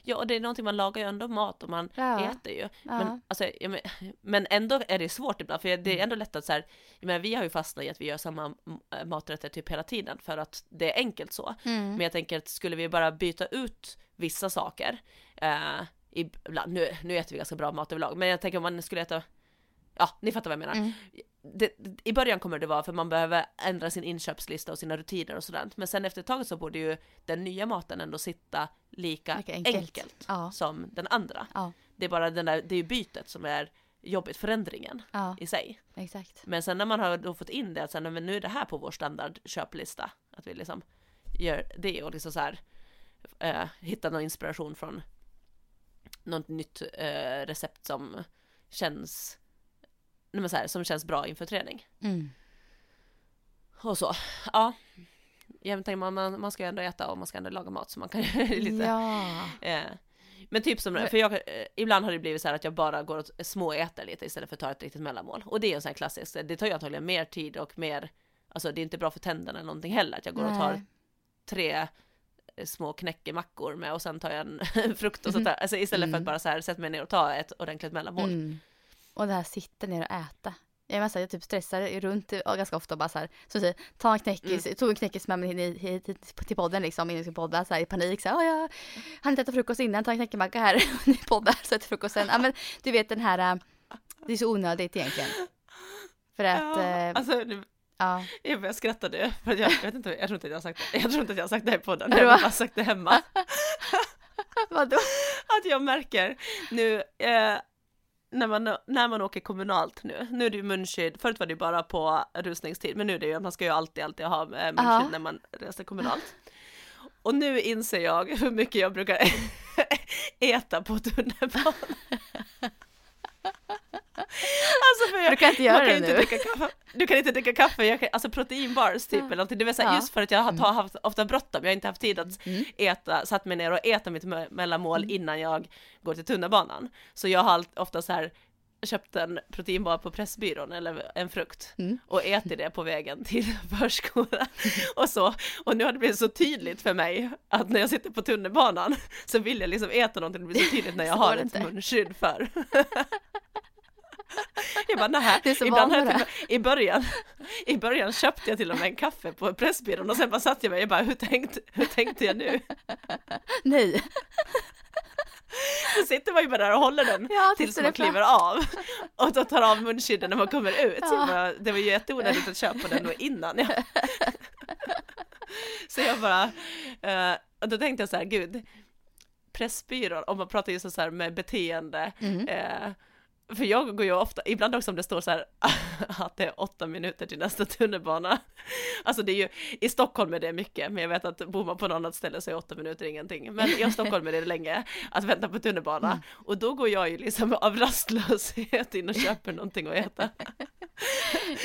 Ja, och det är någonting man lagar ju ändå mat och man Ja. äter ju. Ja. Men, alltså, ja, men, men ändå är det svårt ibland, för det är ändå lätt att så här, menar, vi har ju fastnat i att vi gör samma m- maträtter typ hela tiden för att det är enkelt så. Mm. Men jag tänker att skulle vi bara byta ut vissa saker, eh, ibland, nu, nu äter vi ganska bra mat överlag, men jag tänker om man skulle äta, ja, ni fattar vad jag menar. Mm. Det, I början kommer det vara för man behöver ändra sin inköpslista och sina rutiner och sådant, men sen efter ett tag så borde ju den nya maten ändå sitta lika, enkelt, enkelt. Ja. som den andra. Ja, Det är bara den där, det är ju bytet som är jobbigt, förändringen ja, i sig. exakt. Men sen när man har fått in det, att sen, men nu är det här på vår standardköplista, att vi liksom gör det och liksom så här eh, hitta någon inspiration från något nytt eh, recept som känns nej men så här, som känns bra inför träning. Mm. Och så, ja. Jag tänker man, man, man ska ju ändå äta och man ska ändå laga mat så man kan lite Ja. Eh, men typ som, för jag, eh, ibland har det blivit så här att jag bara går och småäter lite istället för att ta ett riktigt mellanmål. Och det är en sån här klassisk, det tar ju antagligen mer tid och mer, alltså det är inte bra för tänderna eller någonting heller, att jag går och tar Nej. tre små knäckemackor med och sen tar jag en frukt och sånt där. Alltså istället för att Mm. bara så här sätta mig ner och ta ett ordentligt mellanmål. Mm. Och det här sitta ner och äta. Jag, menar, så jag typ stressar runt ganska ofta och bara så här, du säger, ta en knäckis, Mm. tog en knäckis med mig hit, hit, hit till podden liksom innan jag skulle podda så här, i panik så här, "Åh, jag hann inte äta frukost innan, ta en knäckemacka här poddar så äter frukosten. Ja men du vet den här, äh, det är så onödigt egentligen. För att, Ja, ja, alltså ja. jag börjar skratta nu, för jag, jag vet inte, jag tror inte att jag har sagt det, jag tror inte att jag har sagt det här på podden, jag har bara sagt det hemma. vadå? att jag märker nu eh, när, man, när man åker kommunalt nu, nu är det ju munskydd, förut var det ju bara på rusningstid, men nu är det ju att man ska ju alltid, alltid ha eh, munskydd Ja. när man reser kommunalt. Och nu inser jag hur mycket jag brukar äta på tunnelbanan. Alltså jag, Du kan inte göra det inte nu. dricka kaffe. Du kan inte dricka kaffe, jag kan, alltså proteinbars typ eller någonting. Det vill säga Ja. just för att jag har har haft ofta bråttom, jag har inte haft tid att Mm. äta, satt mig ner och äta mitt me- mellanmål innan jag går till tunnelbanan. Så jag har ofta så här köpt en proteinbar på Pressbyrån eller en frukt Mm. och ätit det på vägen till förskolan och så. Och nu har det blivit så tydligt för mig att när jag sitter på tunnelbanan så vill jag liksom äta någonting, det blir så tydligt när jag Så har ett munskydd för. Jag bara, nej, så ibland har jag till, i början, i början köpte jag till och med en kaffe på Pressbyrån och sen bara satt jag mig och bara, hur tänkte, hur tänkte jag nu? Nej. Då sitter man ju bara där och håller den Ja, tills man kliver av och då tar av munskydden när man kommer ut. Så Ja. bara, det var ju jätteonödigt att köpa den då innan. Ja. Så jag bara, eh, och då tänkte jag så här, gud, Pressbyrån, om man pratar just så här med beteende, Mm. eh, för jag går ju ofta, ibland också om det står så här att det är åtta minuter till nästa tunnelbana. Alltså det är ju, i Stockholm är det mycket, men jag vet att bor man på något annat ställe så är åtta minuter ingenting. Men i Stockholm är det länge att vänta på tunnelbana. Mm. Och då går jag ju liksom av rastlöshet in och köper någonting att äta.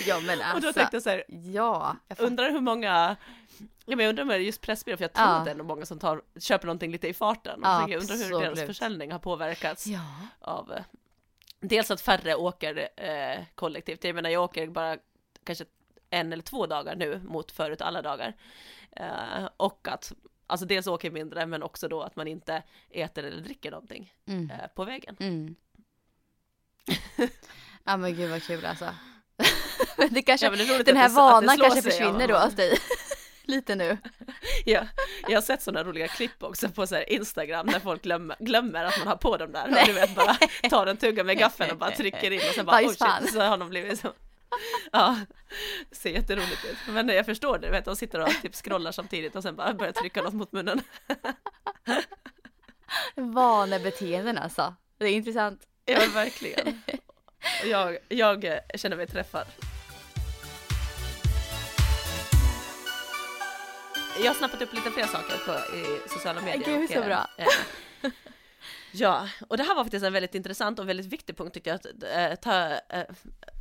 Ja men alltså. Och då tänkte jag så här, Ja. Jag undrar hur många Ja, men jag undrar om det är just Pressbyrån, för jag tror Ja. att det är många som tar, köper någonting lite i farten. Ja, jag undrar hur deras försäljning har påverkats Ja. av eh, dels att färre åker eh, kollektivt. Jag menar, jag åker bara kanske en eller två dagar nu mot förut alla dagar. Eh, och att Alltså dels åker mindre men också då att man inte äter eller dricker någonting Mm. eh, på vägen. Mm. ja men gud vad kul alltså. Det kanske, Ja, det den här vanan kanske sig, försvinner ja. då hos dig. Lite nu. Ja, jag har sett sådana roliga klipp också på så Instagram när folk glömmer, glömmer att man har på dem där. Och du vet bara tar en tugga med gaffeln och bara trycker in och sen bara Bara, oh shit, så har de blivit så. Ja, det ser jätteroligt ut. Men jag förstår det, vet de sitter och typ scrollar samtidigt och sen bara börjar trycka något mot munnen. Vanebeteenden alltså. Det är intressant. Ja verkligen. Jag, jag känner mig träffad. Jag har snappat upp lite fler saker på, i sociala medier. Gud, så bra. eh, Ja, och det här var faktiskt en väldigt intressant och väldigt viktig punkt tycker jag att eh, ta, eh,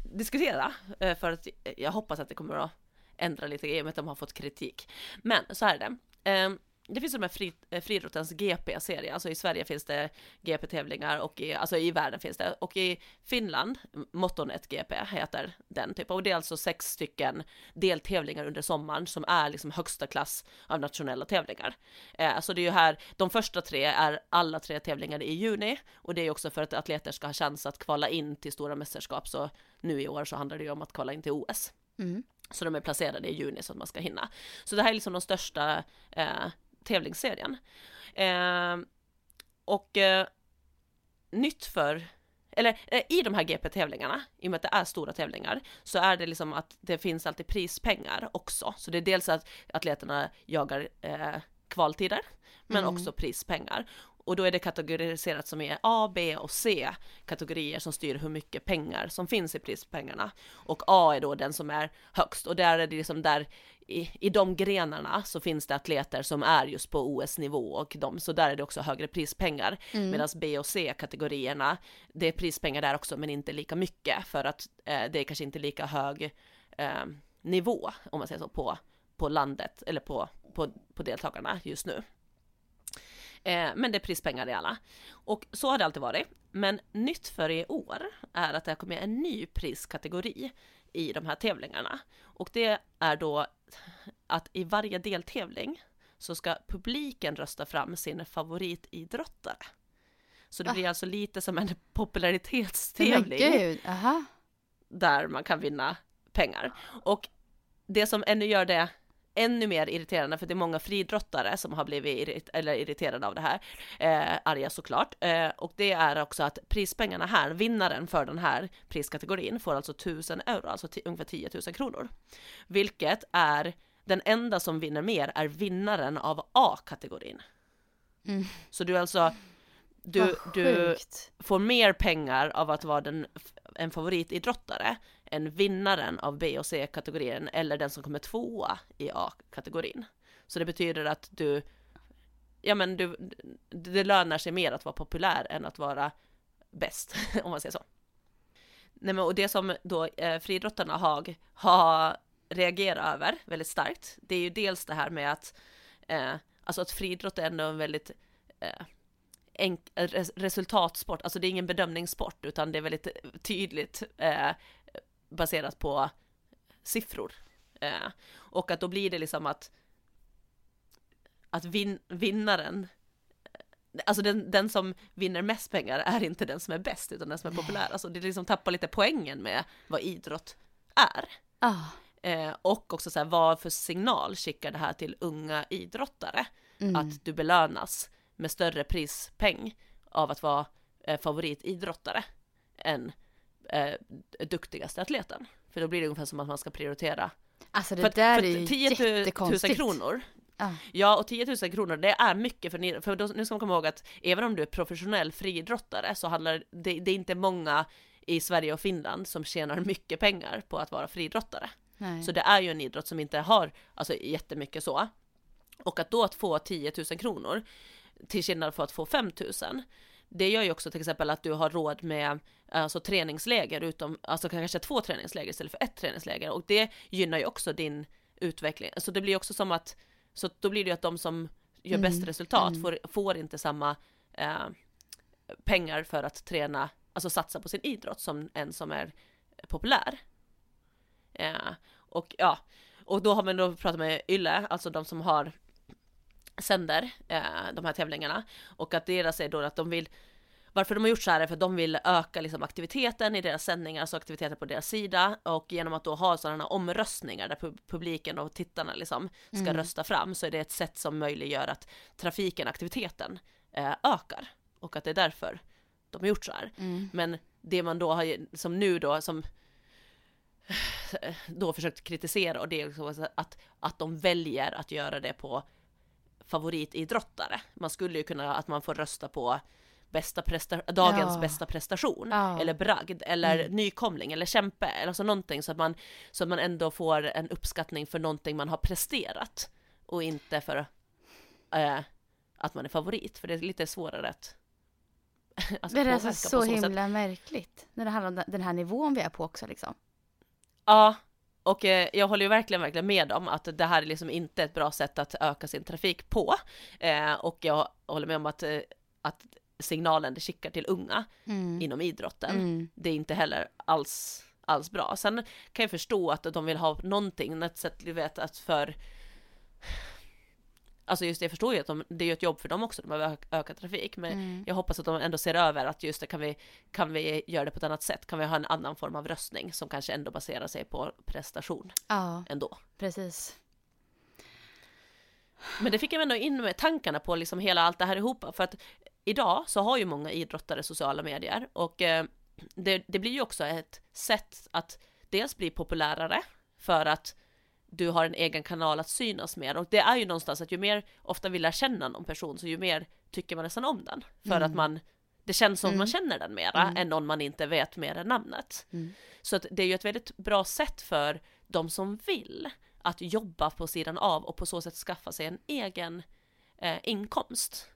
diskutera. Eh, för att jag hoppas att det kommer att ändra lite i och med att de har fått kritik. Men så här är det. Det finns de här fri, friidrottens GP-serie, alltså i Sverige finns det GP-tävlingar och i, alltså i världen finns det. Och i Finland, Motonet GP heter den typen. Och det är alltså sex stycken deltävlingar under sommaren som är liksom högsta klass av nationella tävlingar. Eh, så det är ju här, de första tre är alla tre tävlingar i juni och det är också för att atleter ska ha chans att kvala in till stora mästerskap. Så nu i år så handlar det ju om att kvala in till OS. Mm. Så de är placerade i juni så att man ska hinna. Så det här är liksom de största eh, tävlingsserien. Eh, och eh, nytt för, eller eh, i de här GP-tävlingarna, i och med att det är stora tävlingar, så är det liksom att det finns alltid prispengar också. Så det är dels att atleterna jagar eh, kvaltider, men Mm. också prispengar. Och då är det kategoriserat som är A, B och C kategorier som styr hur mycket pengar som finns i prispengarna. Och A är då den som är högst och där är det liksom där i, i de grenarna så finns det atleter som är just på OS-nivå och de, så där är det också högre prispengar. Mm. Medan B och C-kategorierna, det är prispengar där också men inte lika mycket för att eh, det är kanske inte lika hög eh, nivå om man säger så på, på landet eller på, på, på deltagarna just nu. Eh, men det är prispengar i alla. Och så har det alltid varit. Men nytt för i år är att det har kommit en ny priskategori i de här tävlingarna. Och det är då att i varje deltävling så ska publiken rösta fram sin favoritidrottare. Så det blir alltså lite som en popularitetstävling där man kan vinna pengar. Och det som ännu gör det ännu mer irriterande, för det är många friidrottare som har blivit irrit- eller irriterade av det här, eh, arga såklart, eh, och det är också att prispengarna här, vinnaren för den här priskategorin får alltså 1000 euro, alltså ungefär 10 000 kronor, vilket är den enda som vinner mer är vinnaren av A-kategorin. Mm. Så du alltså, du, du, får mer pengar av att vara den, en favoritidrottare än vinnaren av B och C-kategorin eller den som kommer tvåa i A-kategorin. Så det betyder att du, ja men du, det lönar sig mer att vara populär än att vara bäst, om man säger så. Nej men och det som då eh, friidrottarna har, har reagerat över väldigt starkt, det är ju dels det här med att, eh, alltså att friidrott är ändå en väldigt eh, en, resultatsport, alltså det är ingen bedömningssport utan det är väldigt tydligt eh, baserat på siffror. Eh, och att då blir det liksom att att vin, vinnaren Alltså den, den som vinner mest pengar är inte den som är bäst utan den som är populär. Alltså det liksom tappar lite poängen med vad idrott är. Ah. Eh, och också så här, vad för signal skickar det här till unga idrottare? Mm. Att du belönas med större prispeng av att vara eh, favoritidrottare än eh, duktigaste atleten. För då blir det ungefär som att man ska prioritera. Alltså det för, där för är ju 10 000 jättekonstigt. kronor Ah. Ja, och 10 000 kronor, det är mycket för för då, nu ska man komma ihåg att även om du är professionell friidrottare så handlar det, det är inte många i Sverige och Finland som tjänar mycket pengar på att vara friidrottare. Nej. Så det är ju en idrott som inte har alltså, jättemycket så. Och att då att få 10 000 kronor till skillnad från att få 5 000 det gör ju också till exempel att du har råd med alltså, träningsläger utom, alltså kanske två träningsläger istället för ett träningsläger och det gynnar ju också din utveckling. Så det blir också som att, så då blir det ju att de som gör Mm, bäst resultat mm. får, får inte samma eh, pengar för att träna, alltså satsa på sin idrott som en som är populär. Eh, och ja, och då har man då pratat med Yle, alltså de som har sänder eh, de här tävlingarna och att deras är då att de vill varför de har gjort så här är för att de vill öka liksom aktiviteten i deras sändningar, alltså aktiviteten på deras sida och genom att då ha sådana omröstningar där pu- publiken och tittarna liksom ska Mm. rösta fram så är det ett sätt som möjliggör att trafiken, aktiviteten eh, ökar och att det är därför de har gjort så här. Mm. Men det man då har, som nu då, som då försökt kritisera och det är att, att de väljer att göra det på favoritidrottare. Man skulle ju kunna att man får rösta på bästa presta- dagens Ja. bästa prestation Ja. eller bragd eller Mm. nykomling eller kämpe eller så någonting så att man så att man ändå får en uppskattning för någonting man har presterat och inte för eh, att man är favorit för det är lite svårare att alltså, det är alltså så sätt. himla märkligt. När det handlar om den här nivån vi är på också liksom. Ja, och eh, jag håller ju verkligen, verkligen med om att det här är liksom inte ett bra sätt att öka sin trafik på. Eh, och jag håller med om att, eh, att signalen det skickar till unga Mm. inom idrotten, Mm. det är inte heller alls, alls bra. Sen kan jag förstå att de vill ha någonting, ett sätt, du vet, att för Alltså just det, jag förstår ju att de, det är ett jobb för dem också, de behöver öka trafik, men Mm. jag hoppas att de ändå ser över att just det, kan vi, kan vi göra det på ett annat sätt? Kan vi ha en annan form av röstning som kanske ändå baserar sig på prestation Ja, ändå? precis. Men det fick jag ändå in med tankarna på liksom hela allt det här ihop, för att idag så har ju många idrottare sociala medier och eh, det, det blir ju också ett sätt att dels bli populärare för att du har en egen kanal att synas mer och det är ju någonstans att ju mer ofta vi lär känna någon person så ju mer tycker man nästan om den för Mm. att man det känns som Mm. man känner den mera Mm. än någon man inte vet mer än namnet. Mm. Så att det är ju ett väldigt bra sätt för de som vill att jobba på sidan av och på så sätt skaffa sig en egen eh, inkomst.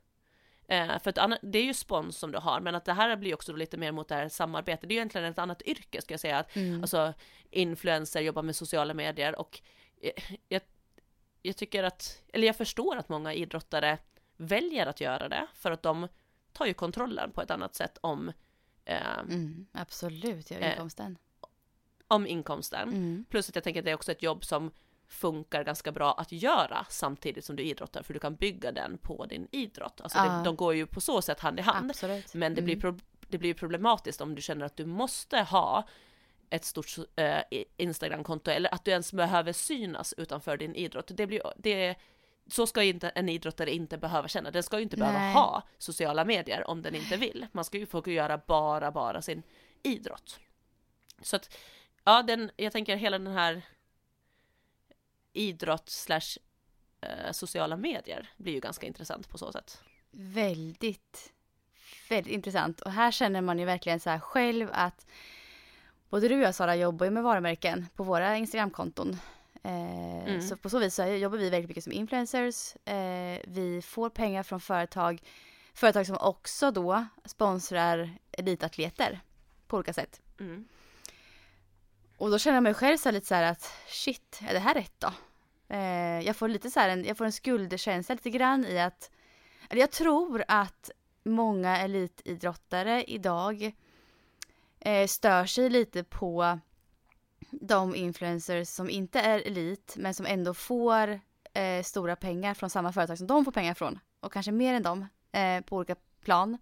Eh, för att det är ju spons som du har, men att det här blir också lite mer mot det här samarbetet. Det är ju egentligen ett annat yrke ska jag säga. Att, Mm. Alltså influencer, jobbar med sociala medier och jag, jag tycker att, eller jag förstår att många idrottare väljer att göra det för att de tar ju kontrollen på ett annat sätt om, eh, Mm. Absolut, jag Eh, inkomsten. om inkomsten. Mm. Plus att jag tänker att det är också ett jobb som funkar ganska bra att göra samtidigt som du idrottar, för du kan bygga den på din idrott. Alltså Ja. det, de går ju på så sätt hand i hand. Absolut. Men det blir, Mm. pro- det blir problematiskt om du känner att du måste ha ett stort eh, Instagramkonto eller att du ens behöver synas utanför din idrott. Det blir, det, så ska inte en idrottare inte behöva känna. Den ska ju inte behöva Nej. ha sociala medier om den inte vill. Man ska ju få göra bara, bara sin idrott. Så att, ja, den, jag tänker hela den här idrott slash eh, sociala medier blir ju ganska intressant på så sätt. Väldigt, väldigt intressant. Och här känner man ju verkligen så här själv att både du och jag Sara jobbar ju med varumärken på våra Instagramkonton. Eh, Mm. Så på så vis så jobbar vi väldigt mycket som influencers. Eh, vi får pengar från företag, företag som också då sponsrar elitatleter på olika sätt. Mm. Och då känner jag mig själv så här lite så här att shit, är det här rätt då? Eh, jag får lite så här en, jag får en skuldkänsla lite grann i att, eller jag tror att många elitidrottare idag eh, stör sig lite på de influencers som inte är elit men som ändå får eh, stora pengar från samma företag som de får pengar från och kanske mer än dem eh, på olika plan.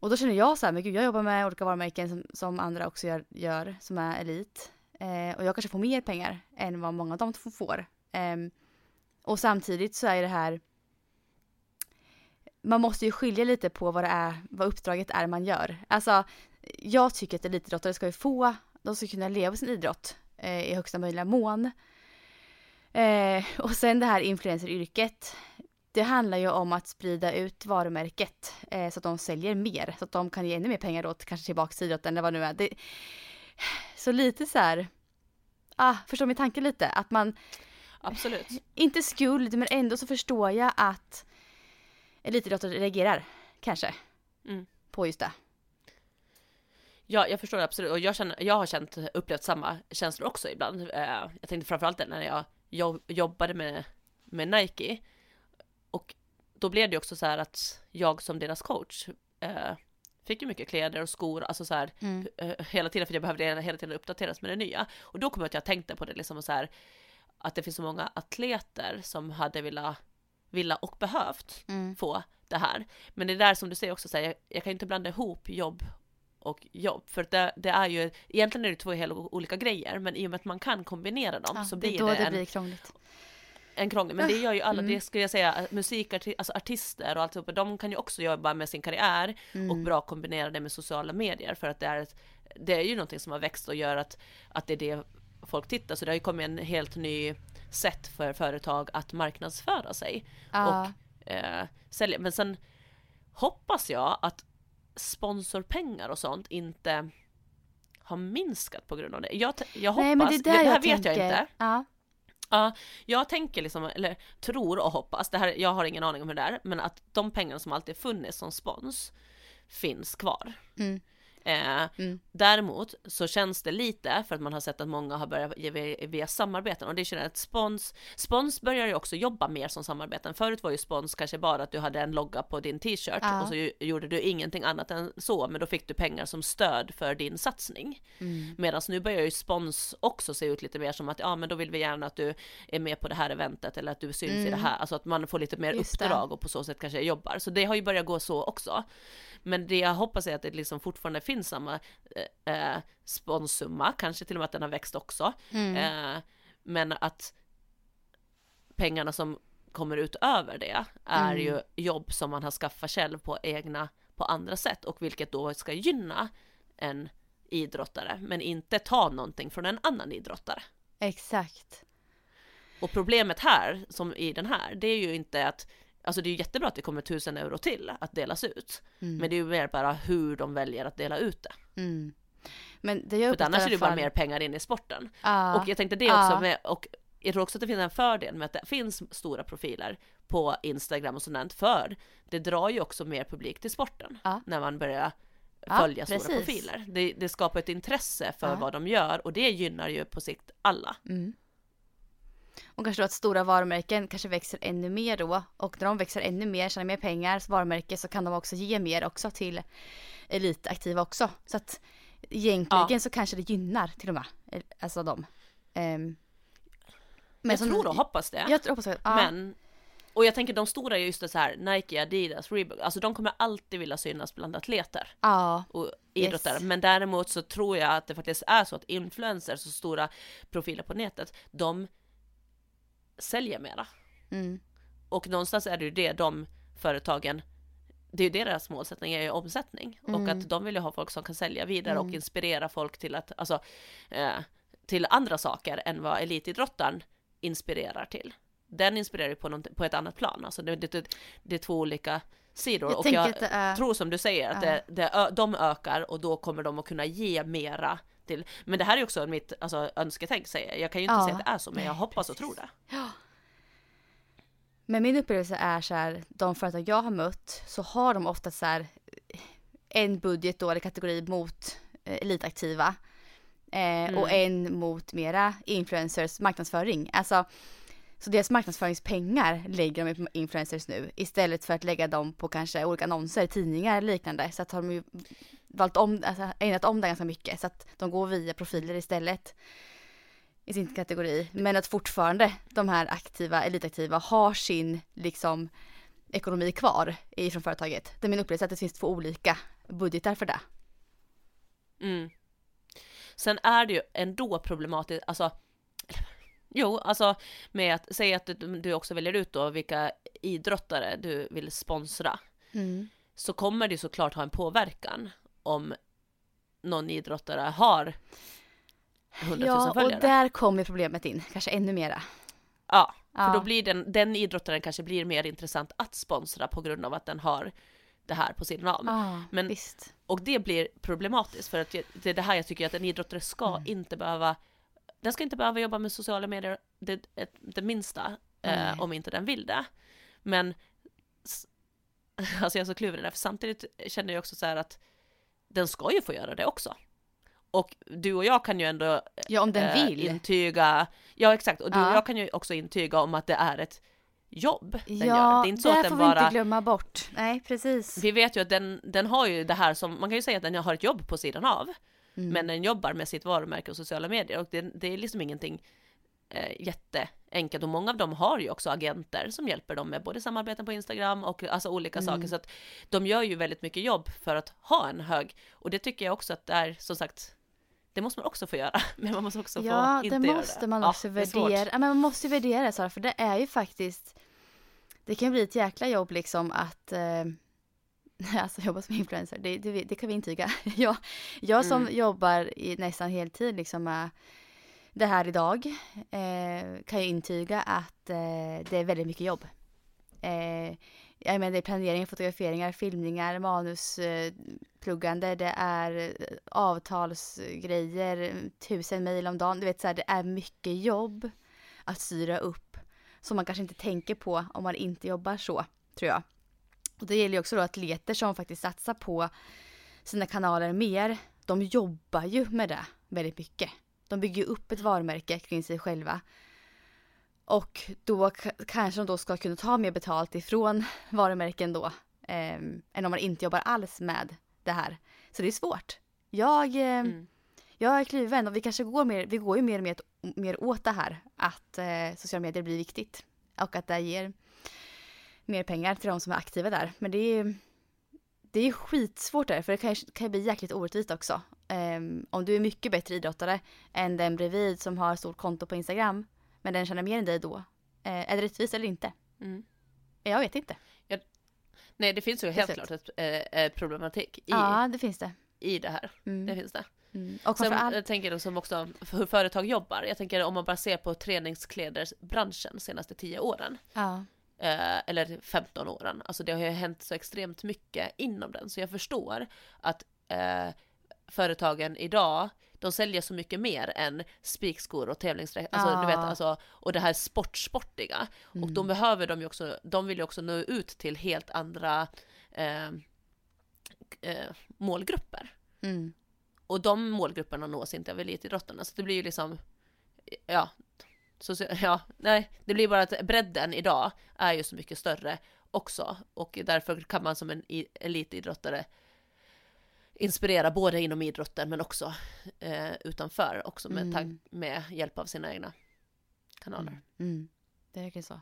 Och då känner jag så här, men gud jag jobbar med olika varumärken som, som andra också gör, gör som är elit. Eh, och jag kanske får mer pengar än vad många av dem får. Ehm, och samtidigt så är det här man måste ju skilja lite på vad det är, vad uppdraget är man gör. Alltså, jag tycker att elitidrottare ska ju få, de ska kunna leva sin idrott eh, i högsta möjliga mån. Eh, och sen det här influenceryrket, det handlar ju om att sprida ut varumärket eh, så att de säljer mer, så att de kan ge ännu mer pengar då, kanske tillbaka till idrotten eller vad det nu är. Det, så lite så här, ah, förstår min tanke lite, att man, Absolut. inte skuld, men ändå så förstår jag att elitidrottare reagerar, kanske, Mm. på just det. Ja, jag förstår absolut. Och jag, känner, jag har känt, upplevt samma känslor också ibland. Eh, jag tänkte framförallt när jag jobb, jobbade med, med Nike. Och då blev det också så här att jag som deras coach eh, fick ju mycket kläder och skor, alltså så här Mm. eh, hela tiden för jag behövde hela tiden uppdateras med det nya. Och då kom jag att jag tänkte på det liksom så här att det finns så många atleter som hade velat, villa och behövt Mm. få det här. Men det är där som du säger också, så här, jag, jag kan ju inte blanda ihop jobb och jobb, för det, det är ju, egentligen är det två helt olika grejer, men i och med att man kan kombinera dem Ja, så det blir det, det en, blir krångligt. en krånglig, men det gör ju alla, Mm. det skulle jag säga, musikartister, alltså artister och alltihopa, de kan ju också jobba med sin karriär och Mm. bra kombinera det med sociala medier för att det är, ett, det är ju någonting som har växt och gör att, att det är det folk tittar, så det har ju kommit en helt ny sätt för företag att marknadsföra sig Ja. och eh, sälja. Men sen hoppas jag att sponsorpengar och sånt inte har minskat på grund av det. Jag, jag hoppas, Nej men det det här jag vet tänker. jag inte. Ja. Ja, jag tänker liksom, eller tror och hoppas, det här, jag har ingen aning om hur det är, men att de pengarna som alltid funnits som spons finns kvar. Mm. Eh, Mm. Däremot så känns det lite, för att man har sett att många har börjat ge via, via samarbeten och det känner jag att spons, spons börjar ju också jobba mer som samarbeten. Förut var ju spons kanske bara att du hade en logga på din t-shirt Ja. och så gjorde du ingenting annat än så, men då fick du pengar som stöd för din satsning. Mm. Medan nu börjar ju spons också se ut lite mer som att ja men då vill vi gärna att du är med på det här eventet eller att du syns i det Mm. här, alltså att man får lite mer Just det. uppdrag och på så sätt kanske jobbar. Så det har ju börjat gå så också. Men det jag hoppas är att det liksom fortfarande finns samma eh, eh, sponssumma, kanske till och med att den har växt också. Mm. Eh, men att pengarna som kommer utöver det är Mm. ju jobb som man har skaffat själv på egna, på andra sätt och vilket då ska gynna en idrottare men inte ta någonting från en annan idrottare. Exakt. Och problemet här, som i den här, det är ju inte att Alltså det är jättebra att det kommer tusen euro till att delas ut. Mm. Men det är ju mer bara hur de väljer att dela ut det. Mm. Men det jag För annars är det ju alla bara fall- mer pengar in i sporten. Ja. Och jag tänkte det Ja. också med, och jag tror också att det finns en fördel med att det finns stora profiler på Instagram och sånt för det drar ju också mer publik till sporten Ja. när man börjar Ja, följa stora precis. profiler. Det, det skapar ett intresse för Ja. vad de gör och det gynnar ju på sikt alla. Mm. Och kanske då att stora varumärken kanske växer ännu mer då. Och när de växer ännu mer, tjänar mer pengar, varumärke, så kan de också ge mer också till elitaktiva också. Så att egentligen så kanske det gynnar till och med, eh, alltså dem. Ehm, jag som- tror och hoppas det. Jag tror- hoppas att, ja. Men, och jag tänker de stora är just det så här, Nike, Adidas, Reebok, alltså de kommer alltid vilja synas bland atleter Ja, och idrottare. Yes. Men däremot så tror jag att det faktiskt är så att influencers och stora profiler på nätet, de säljer mera. mm, Och någonstans är det ju det de företagen det är ju deras målsättning är ju omsättning och Mm. att de vill ju ha folk som kan sälja vidare och Mm. inspirera folk till att, alltså, eh, till andra saker än vad elitidrottaren inspirerar till. Den inspirerar ju på, något, på ett annat plan, alltså det, det, det är två olika sidor Jag och jag är- tror som du säger att Ja. det, det, de ökar och då kommer de att kunna ge mera till, men det här är också mitt alltså, önsketänk säger jag, jag kan ju inte Ja. säga att det är så men jag hoppas och tror det. Men min upplevelse är så här, de företag jag har mött så har de ofta så här en budget då eller kategori mot eh, elitaktiva eh, och en mot mera influencers marknadsföring. Alltså så deras marknadsföringspengar lägger de på influencers nu istället för att lägga dem på kanske olika annonser, tidningar liknande. Så att har de ju valt om, alltså ägnat om det ganska mycket så att de går via profiler istället i sin kategori. Men att fortfarande de här aktiva, elitaktiva har sin liksom ekonomi kvar ifrån företaget. Det är min upplevelse att det finns två olika budgetar för det. Mm. Sen är det ju ändå problematiskt, alltså Jo, alltså med att säga att du, också väljer ut då vilka idrottare du vill sponsra så kommer det såklart ha en påverkan om någon idrottare har 100 000 Ja, och följare. där kommer problemet in, kanske ännu mera. Ja, för Ja. då blir den, den idrottaren kanske blir mer intressant att sponsra på grund av att den har det här på sin namn. Ja, Men- visst. Och det blir problematiskt för att det är det här jag tycker att en idrottare ska Mm. inte behöva den ska inte behöva jobba med sociala medier det, det, minsta eh, om inte den vill det. Men alltså jag är så kluven där för samtidigt känner jag också så här att den ska ju få göra det också. Och du och jag kan ju ändå Ja, om den eh, vill. intyga, ja exakt, och du Ja. och jag kan ju också intyga om att det är ett jobb den Ja, gör. Det är inte så att den får vi inte glömma bort. Nej, precis. Vi vet ju att den, den har ju det här som, man kan ju säga att den har ett jobb på sidan av. Mm. Men den jobbar med sitt varumärke och sociala medier och det, det är liksom ingenting eh, jätteenkelt och många av dem har ju också agenter som hjälper dem med både samarbeten på Instagram och alltså olika Mm. saker så att de gör ju väldigt mycket jobb för att ha en hög och det tycker jag också att det är som sagt det måste man också få göra, men man måste också Ja, få inte det göra måste det. man Ja, också det är svårt. värdera. Ja, men man måste ju värdera det Sara, för det är ju faktiskt Det kan bli ett jäkla jobb liksom att eh, Alltså jobba som influencer, det, det, det kan vi intyga. jag, jag som Mm. jobbar i nästan heltid liksom med det här idag eh, kan ju intyga att eh, det är väldigt mycket jobb. Eh, jag menar det är planering, fotograferingar, filmningar, manuspluggande, eh, det är eh, avtalsgrejer, tusen mejl om dagen. Du vet så här, det är mycket jobb att styra upp som man kanske inte tänker på om man inte jobbar så, tror jag. Och det gäller ju också då atleter som faktiskt satsar på sina kanaler mer. De jobbar ju med det väldigt mycket. De bygger ju upp ett varumärke kring sig själva. Och då kanske de då ska kunna ta mer betalt ifrån varumärken då. Eh, än om man inte jobbar alls med det här. Så det är svårt. Jag, eh, Mm. jag är kluven och vi kanske går mer, vi går ju mer och mer, mer åt det här. Att eh, sociala medier blir viktigt. Och att det ger mer pengar till de som är aktiva där. Men det är det är skitsvårt där, för det kan, ju- kan ju bli jäkligt orättvist också. Ehm, om du är mycket bättre idrottare än den bredvid som har stort konto på Instagram, men den tjänar mer än dig då. Eh, är det rättvist eller inte? Mm. Jag vet inte. Nej, det finns ju helt klart ett eh, eh, problematik i, Ja, det finns det. i det här. Mm. Det finns det. Mm. Och Sen framförallt, jag tänker jag som också hur företag jobbar. Jag tänker om man bara ser på träningsklädersbranschen senaste 10 åren. ja. Eh, eller 15 åren. Alltså det har ju hänt så extremt mycket inom den. Så jag förstår att eh, företagen idag, de säljer så mycket mer än spikskor och tävlingsdräkt. Alltså, du vet, alltså, och det här sportsportiga. Och då behöver de ju också, de vill ju också nå ut till helt andra eh, eh, målgrupper. Mm. Och de målgrupperna nås inte av elitidrottarna. Så det blir ju liksom, ja, så, ja, nej, det blir bara att bredden idag är ju så mycket större också. Och därför kan man som en elitidrottare inspirera både inom idrotten men också eh, utanför, också med, Mm. med hjälp av sina egna kanaler. Mm. Mm. Det är verkligen så.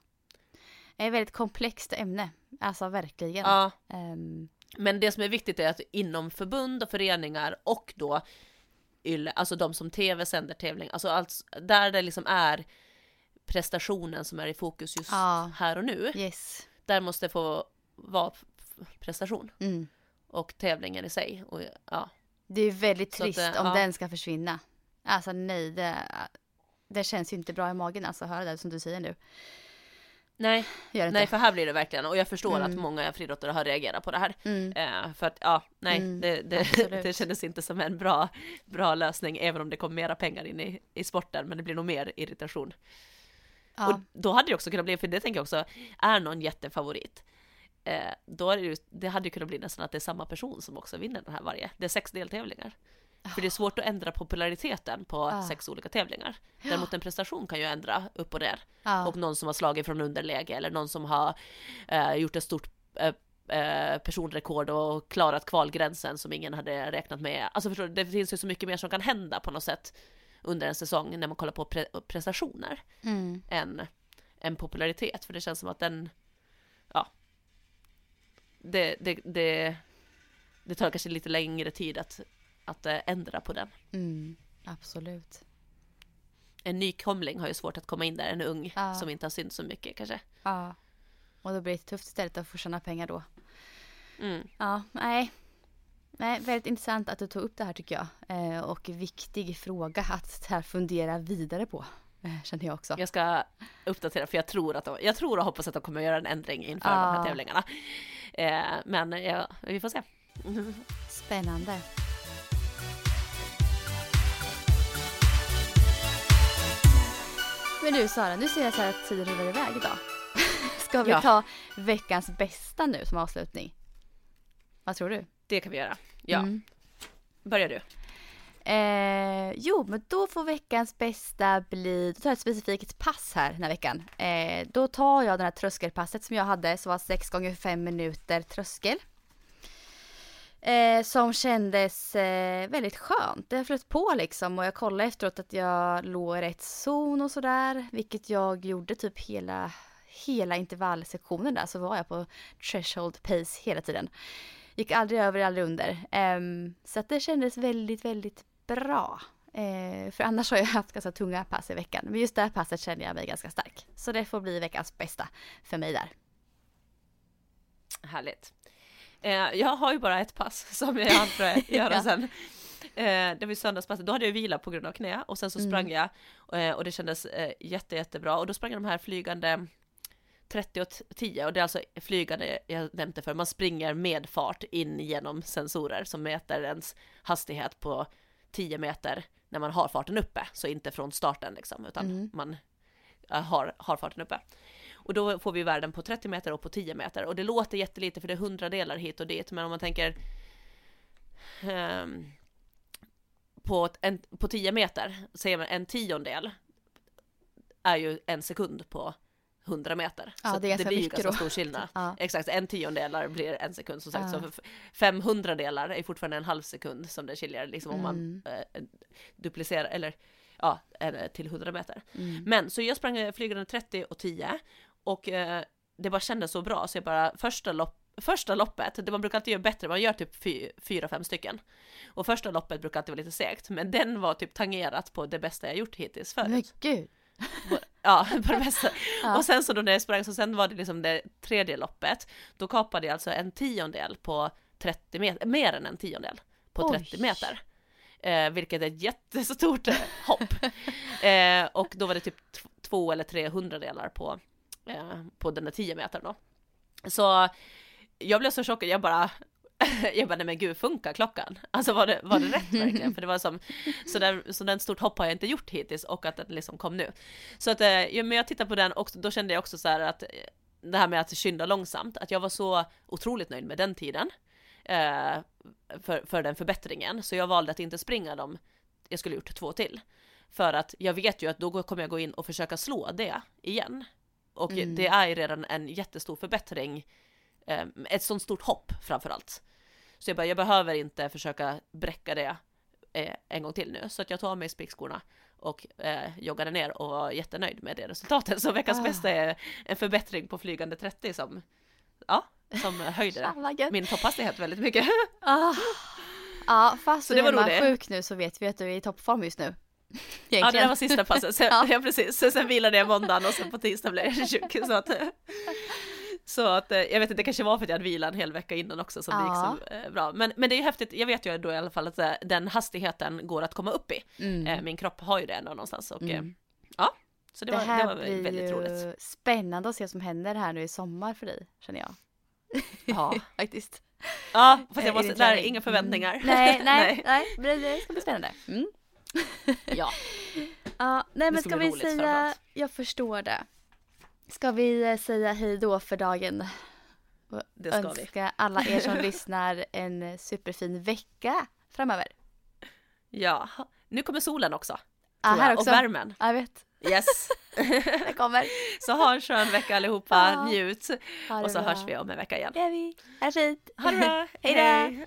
Det är ett väldigt komplext ämne. Alltså verkligen. Ja, Ehm, Men det som är viktigt är att inom förbund och föreningar och då YLE, alltså de som tv sänder tävling, alltså allt, där det liksom är prestationen som är i fokus just Ja. här och nu, yes. där måste det få vara prestation Mm. Och tävlingen i sig. Och, ja. Det är väldigt att, trist eh, om ja. den ska försvinna. Alltså nej, det, det känns ju inte bra i magen alltså att höra det som du säger nu. Nej, det nej, för här blir det verkligen, och jag förstår att Mm. många friidrottare har reagerat på det här. Mm. Eh, för att, ja, nej, Mm, det, det, det kändes inte som en bra, bra lösning, även om det kom mera pengar in i, i sporten, men det blir nog mer irritation. Ja. Och då hade det också kunnat bli, för det tänker jag också, är någon jättefavorit, eh, då är det ju, det hade ju kunnat bli nästan att det är samma person som också vinner den här varje. Det är sex deltävlingar. För det är svårt att ändra populariteten på Ah. sex olika tävlingar. Däremot en prestation kan ju ändra upp och ner. ja. Och någon som har slagit från underläge eller någon som har eh, gjort ett stort eh, eh, personrekord och klarat kvalgränsen som ingen hade räknat med. Alltså förstår du, det finns ju så mycket mer som kan hända på något sätt under en säsong när man kollar på pre- prestationer Mm. än, än popularitet. För det känns som att den, ja, det, det, det, det tar kanske lite längre tid att, att eh, ändra på den. Mm. Absolut. En nykomling har ju svårt att komma in där, en ung Ja. som inte har synts så mycket kanske. Ja. Och då blir det tufft istället att få tjäna pengar då. Mm. Ja, nej. Nej, väldigt intressant att du tog upp det här tycker jag. Eh, och viktig fråga att här fundera vidare på. Eh, känner jag också. Jag ska uppdatera för jag tror att de, jag tror och hoppas att de kommer göra en ändring inför Ja. de här tävlingarna. Eh, men ja, vi får se. Spännande. Men du Sara, nu ser jag så här att tiden rullar iväg idag. Ska vi Ja. ta veckans bästa nu som avslutning? Vad tror du? Det kan vi göra. Ja, Mm. börjar du. Eh, jo, men då får veckans bästa bli, då tar jag ett specifikt pass här den här veckan. Eh, då tar jag det här tröskelpasset som jag hade, som var 6 gånger 5 minuter tröskel. Eh, som kändes eh, väldigt skönt. Det flöt på liksom och jag kollade efteråt att jag låg i rätt zon och sådär. Vilket jag gjorde typ hela, hela intervallsektionen där så var jag på threshold pace hela tiden. Gick aldrig över, aldrig under. Ehm, så att det kändes väldigt, väldigt bra. Eh, för annars har jag haft ganska tunga pass i veckan. Men just det här passet känner jag mig ganska stark. Så det får bli veckans bästa för mig där. Härligt. Eh, jag har ju bara ett pass som jag hann börja göra Ja. sen. Eh, det var ju söndagspasset, då hade jag vila på grund av knä och sen så Mm. sprang jag eh, och det kändes eh, jätte, jättebra och då sprang jag de här flygande 30 och 10 och det är alltså flygande, jag nämnde för man springer med fart in genom sensorer som mäter ens hastighet på 10 meter när man har farten uppe, så inte från starten liksom, utan Mm. man eh, har, har farten uppe. Och då får vi värden på 30 meter och på 10 meter och det låter jättelite för det är 100 delar hit och dit, men om man tänker ehm, på, en, på 10 meter, säger man en tiondel är ju en sekund på 100 meter. Ja, så det är ganska blir ju ganska då. stor skillnad. Ja. Exakt, en tiondelar blir en sekund som sagt. Ja. Så f- 500 delar är fortfarande en halv sekund som det skiljer liksom om Mm. man eh, duplicerar, eller ja, en- till 100 meter. Mm. Men så jag sprang eh, flygande 30 och 10 och eh, det bara kändes så bra så jag bara första lopp Första loppet, det man brukar alltid göra bättre, man gör typ fy, fyra, fem stycken. Och första loppet brukar alltid vara lite segt, men den var typ tangerat på det bästa jag gjort hittills förut. Men gud. Ja, på det bästa. Ja. Och sen så då när jag sprang, så sen var det liksom det tredje loppet, då kapade jag alltså en tiondel på 30 meter, mer än en tiondel på Oj. 30 meter. Eh, vilket är ett jättestort eh, hopp. Eh, och då var det typ två eller tre hundradelar på, eh, på den där 10 metern då. Så jag blev så chockad, jag bara jag bara, nej men gud, funkar klockan? Alltså var det, var det rätt verkligen? För det var som, så, där, så den stort hopp har jag inte gjort hittills och att den liksom kom nu. Så att, eh, ja, men jag tittade på den och då kände jag också så här att eh, det här med att skynda långsamt, att jag var så otroligt nöjd med den tiden. Eh, för, för den förbättringen, så jag valde att inte springa dem, jag skulle gjort två till. För att jag vet ju att då kommer jag gå in och försöka slå det igen. Och Mm. det är ju redan en jättestor förbättring, ett sånt stort hopp framförallt. Så jag bara, jag behöver inte försöka bräcka det eh, en gång till nu. Så att jag tar av mig spikskorna och eh, joggade ner och var jättenöjd med det resultatet. Så veckans Ah. bästa är en förbättring på flygande 30 som, ja, som höjde min topphastighet väldigt mycket. Ah. Ja, fast Så du det är man sjuk nu så vet vi att du är i toppform just nu. Ja, det där Egentligen. var sista passet. Sen, Ja. ja. precis. Sen, sen vilade jag måndagen och sen på tisdag blev jag sjuk. Så att, så att eh, jag vet inte, det kanske var för att jag hade vilat en hel vecka innan också som det Ja. gick så eh, bra. Men, men det är ju häftigt, jag vet ju då i alla fall att eh, den hastigheten går att komma upp i. Mm. Min kropp har ju det ändå någonstans och Mm. ja, så det, Det var, här det var blir väldigt ju roligt. spännande att se vad som händer här nu i sommar för dig, känner jag. Ja, Faktiskt. ja fast jag måste, där inga förväntningar. Mm. Nej, nej, nej, men det ska bli spännande. Mm. Ja, Ja, nej men ska ska vi säga, jag förstår det. Ska vi eh, säga hej då för dagen? Och Det ska vi. önska alla er som lyssnar en superfin vecka framöver. ja. Nu kommer solen också. Ja, här jag, också. Och värmen. Ja, jag vet. Yes. Det kommer. Så ha en skön vecka allihopa, njut. Och så bra. hörs vi om en vecka igen. Det gör vi. Ha det fint. Ha det bra, Hej då.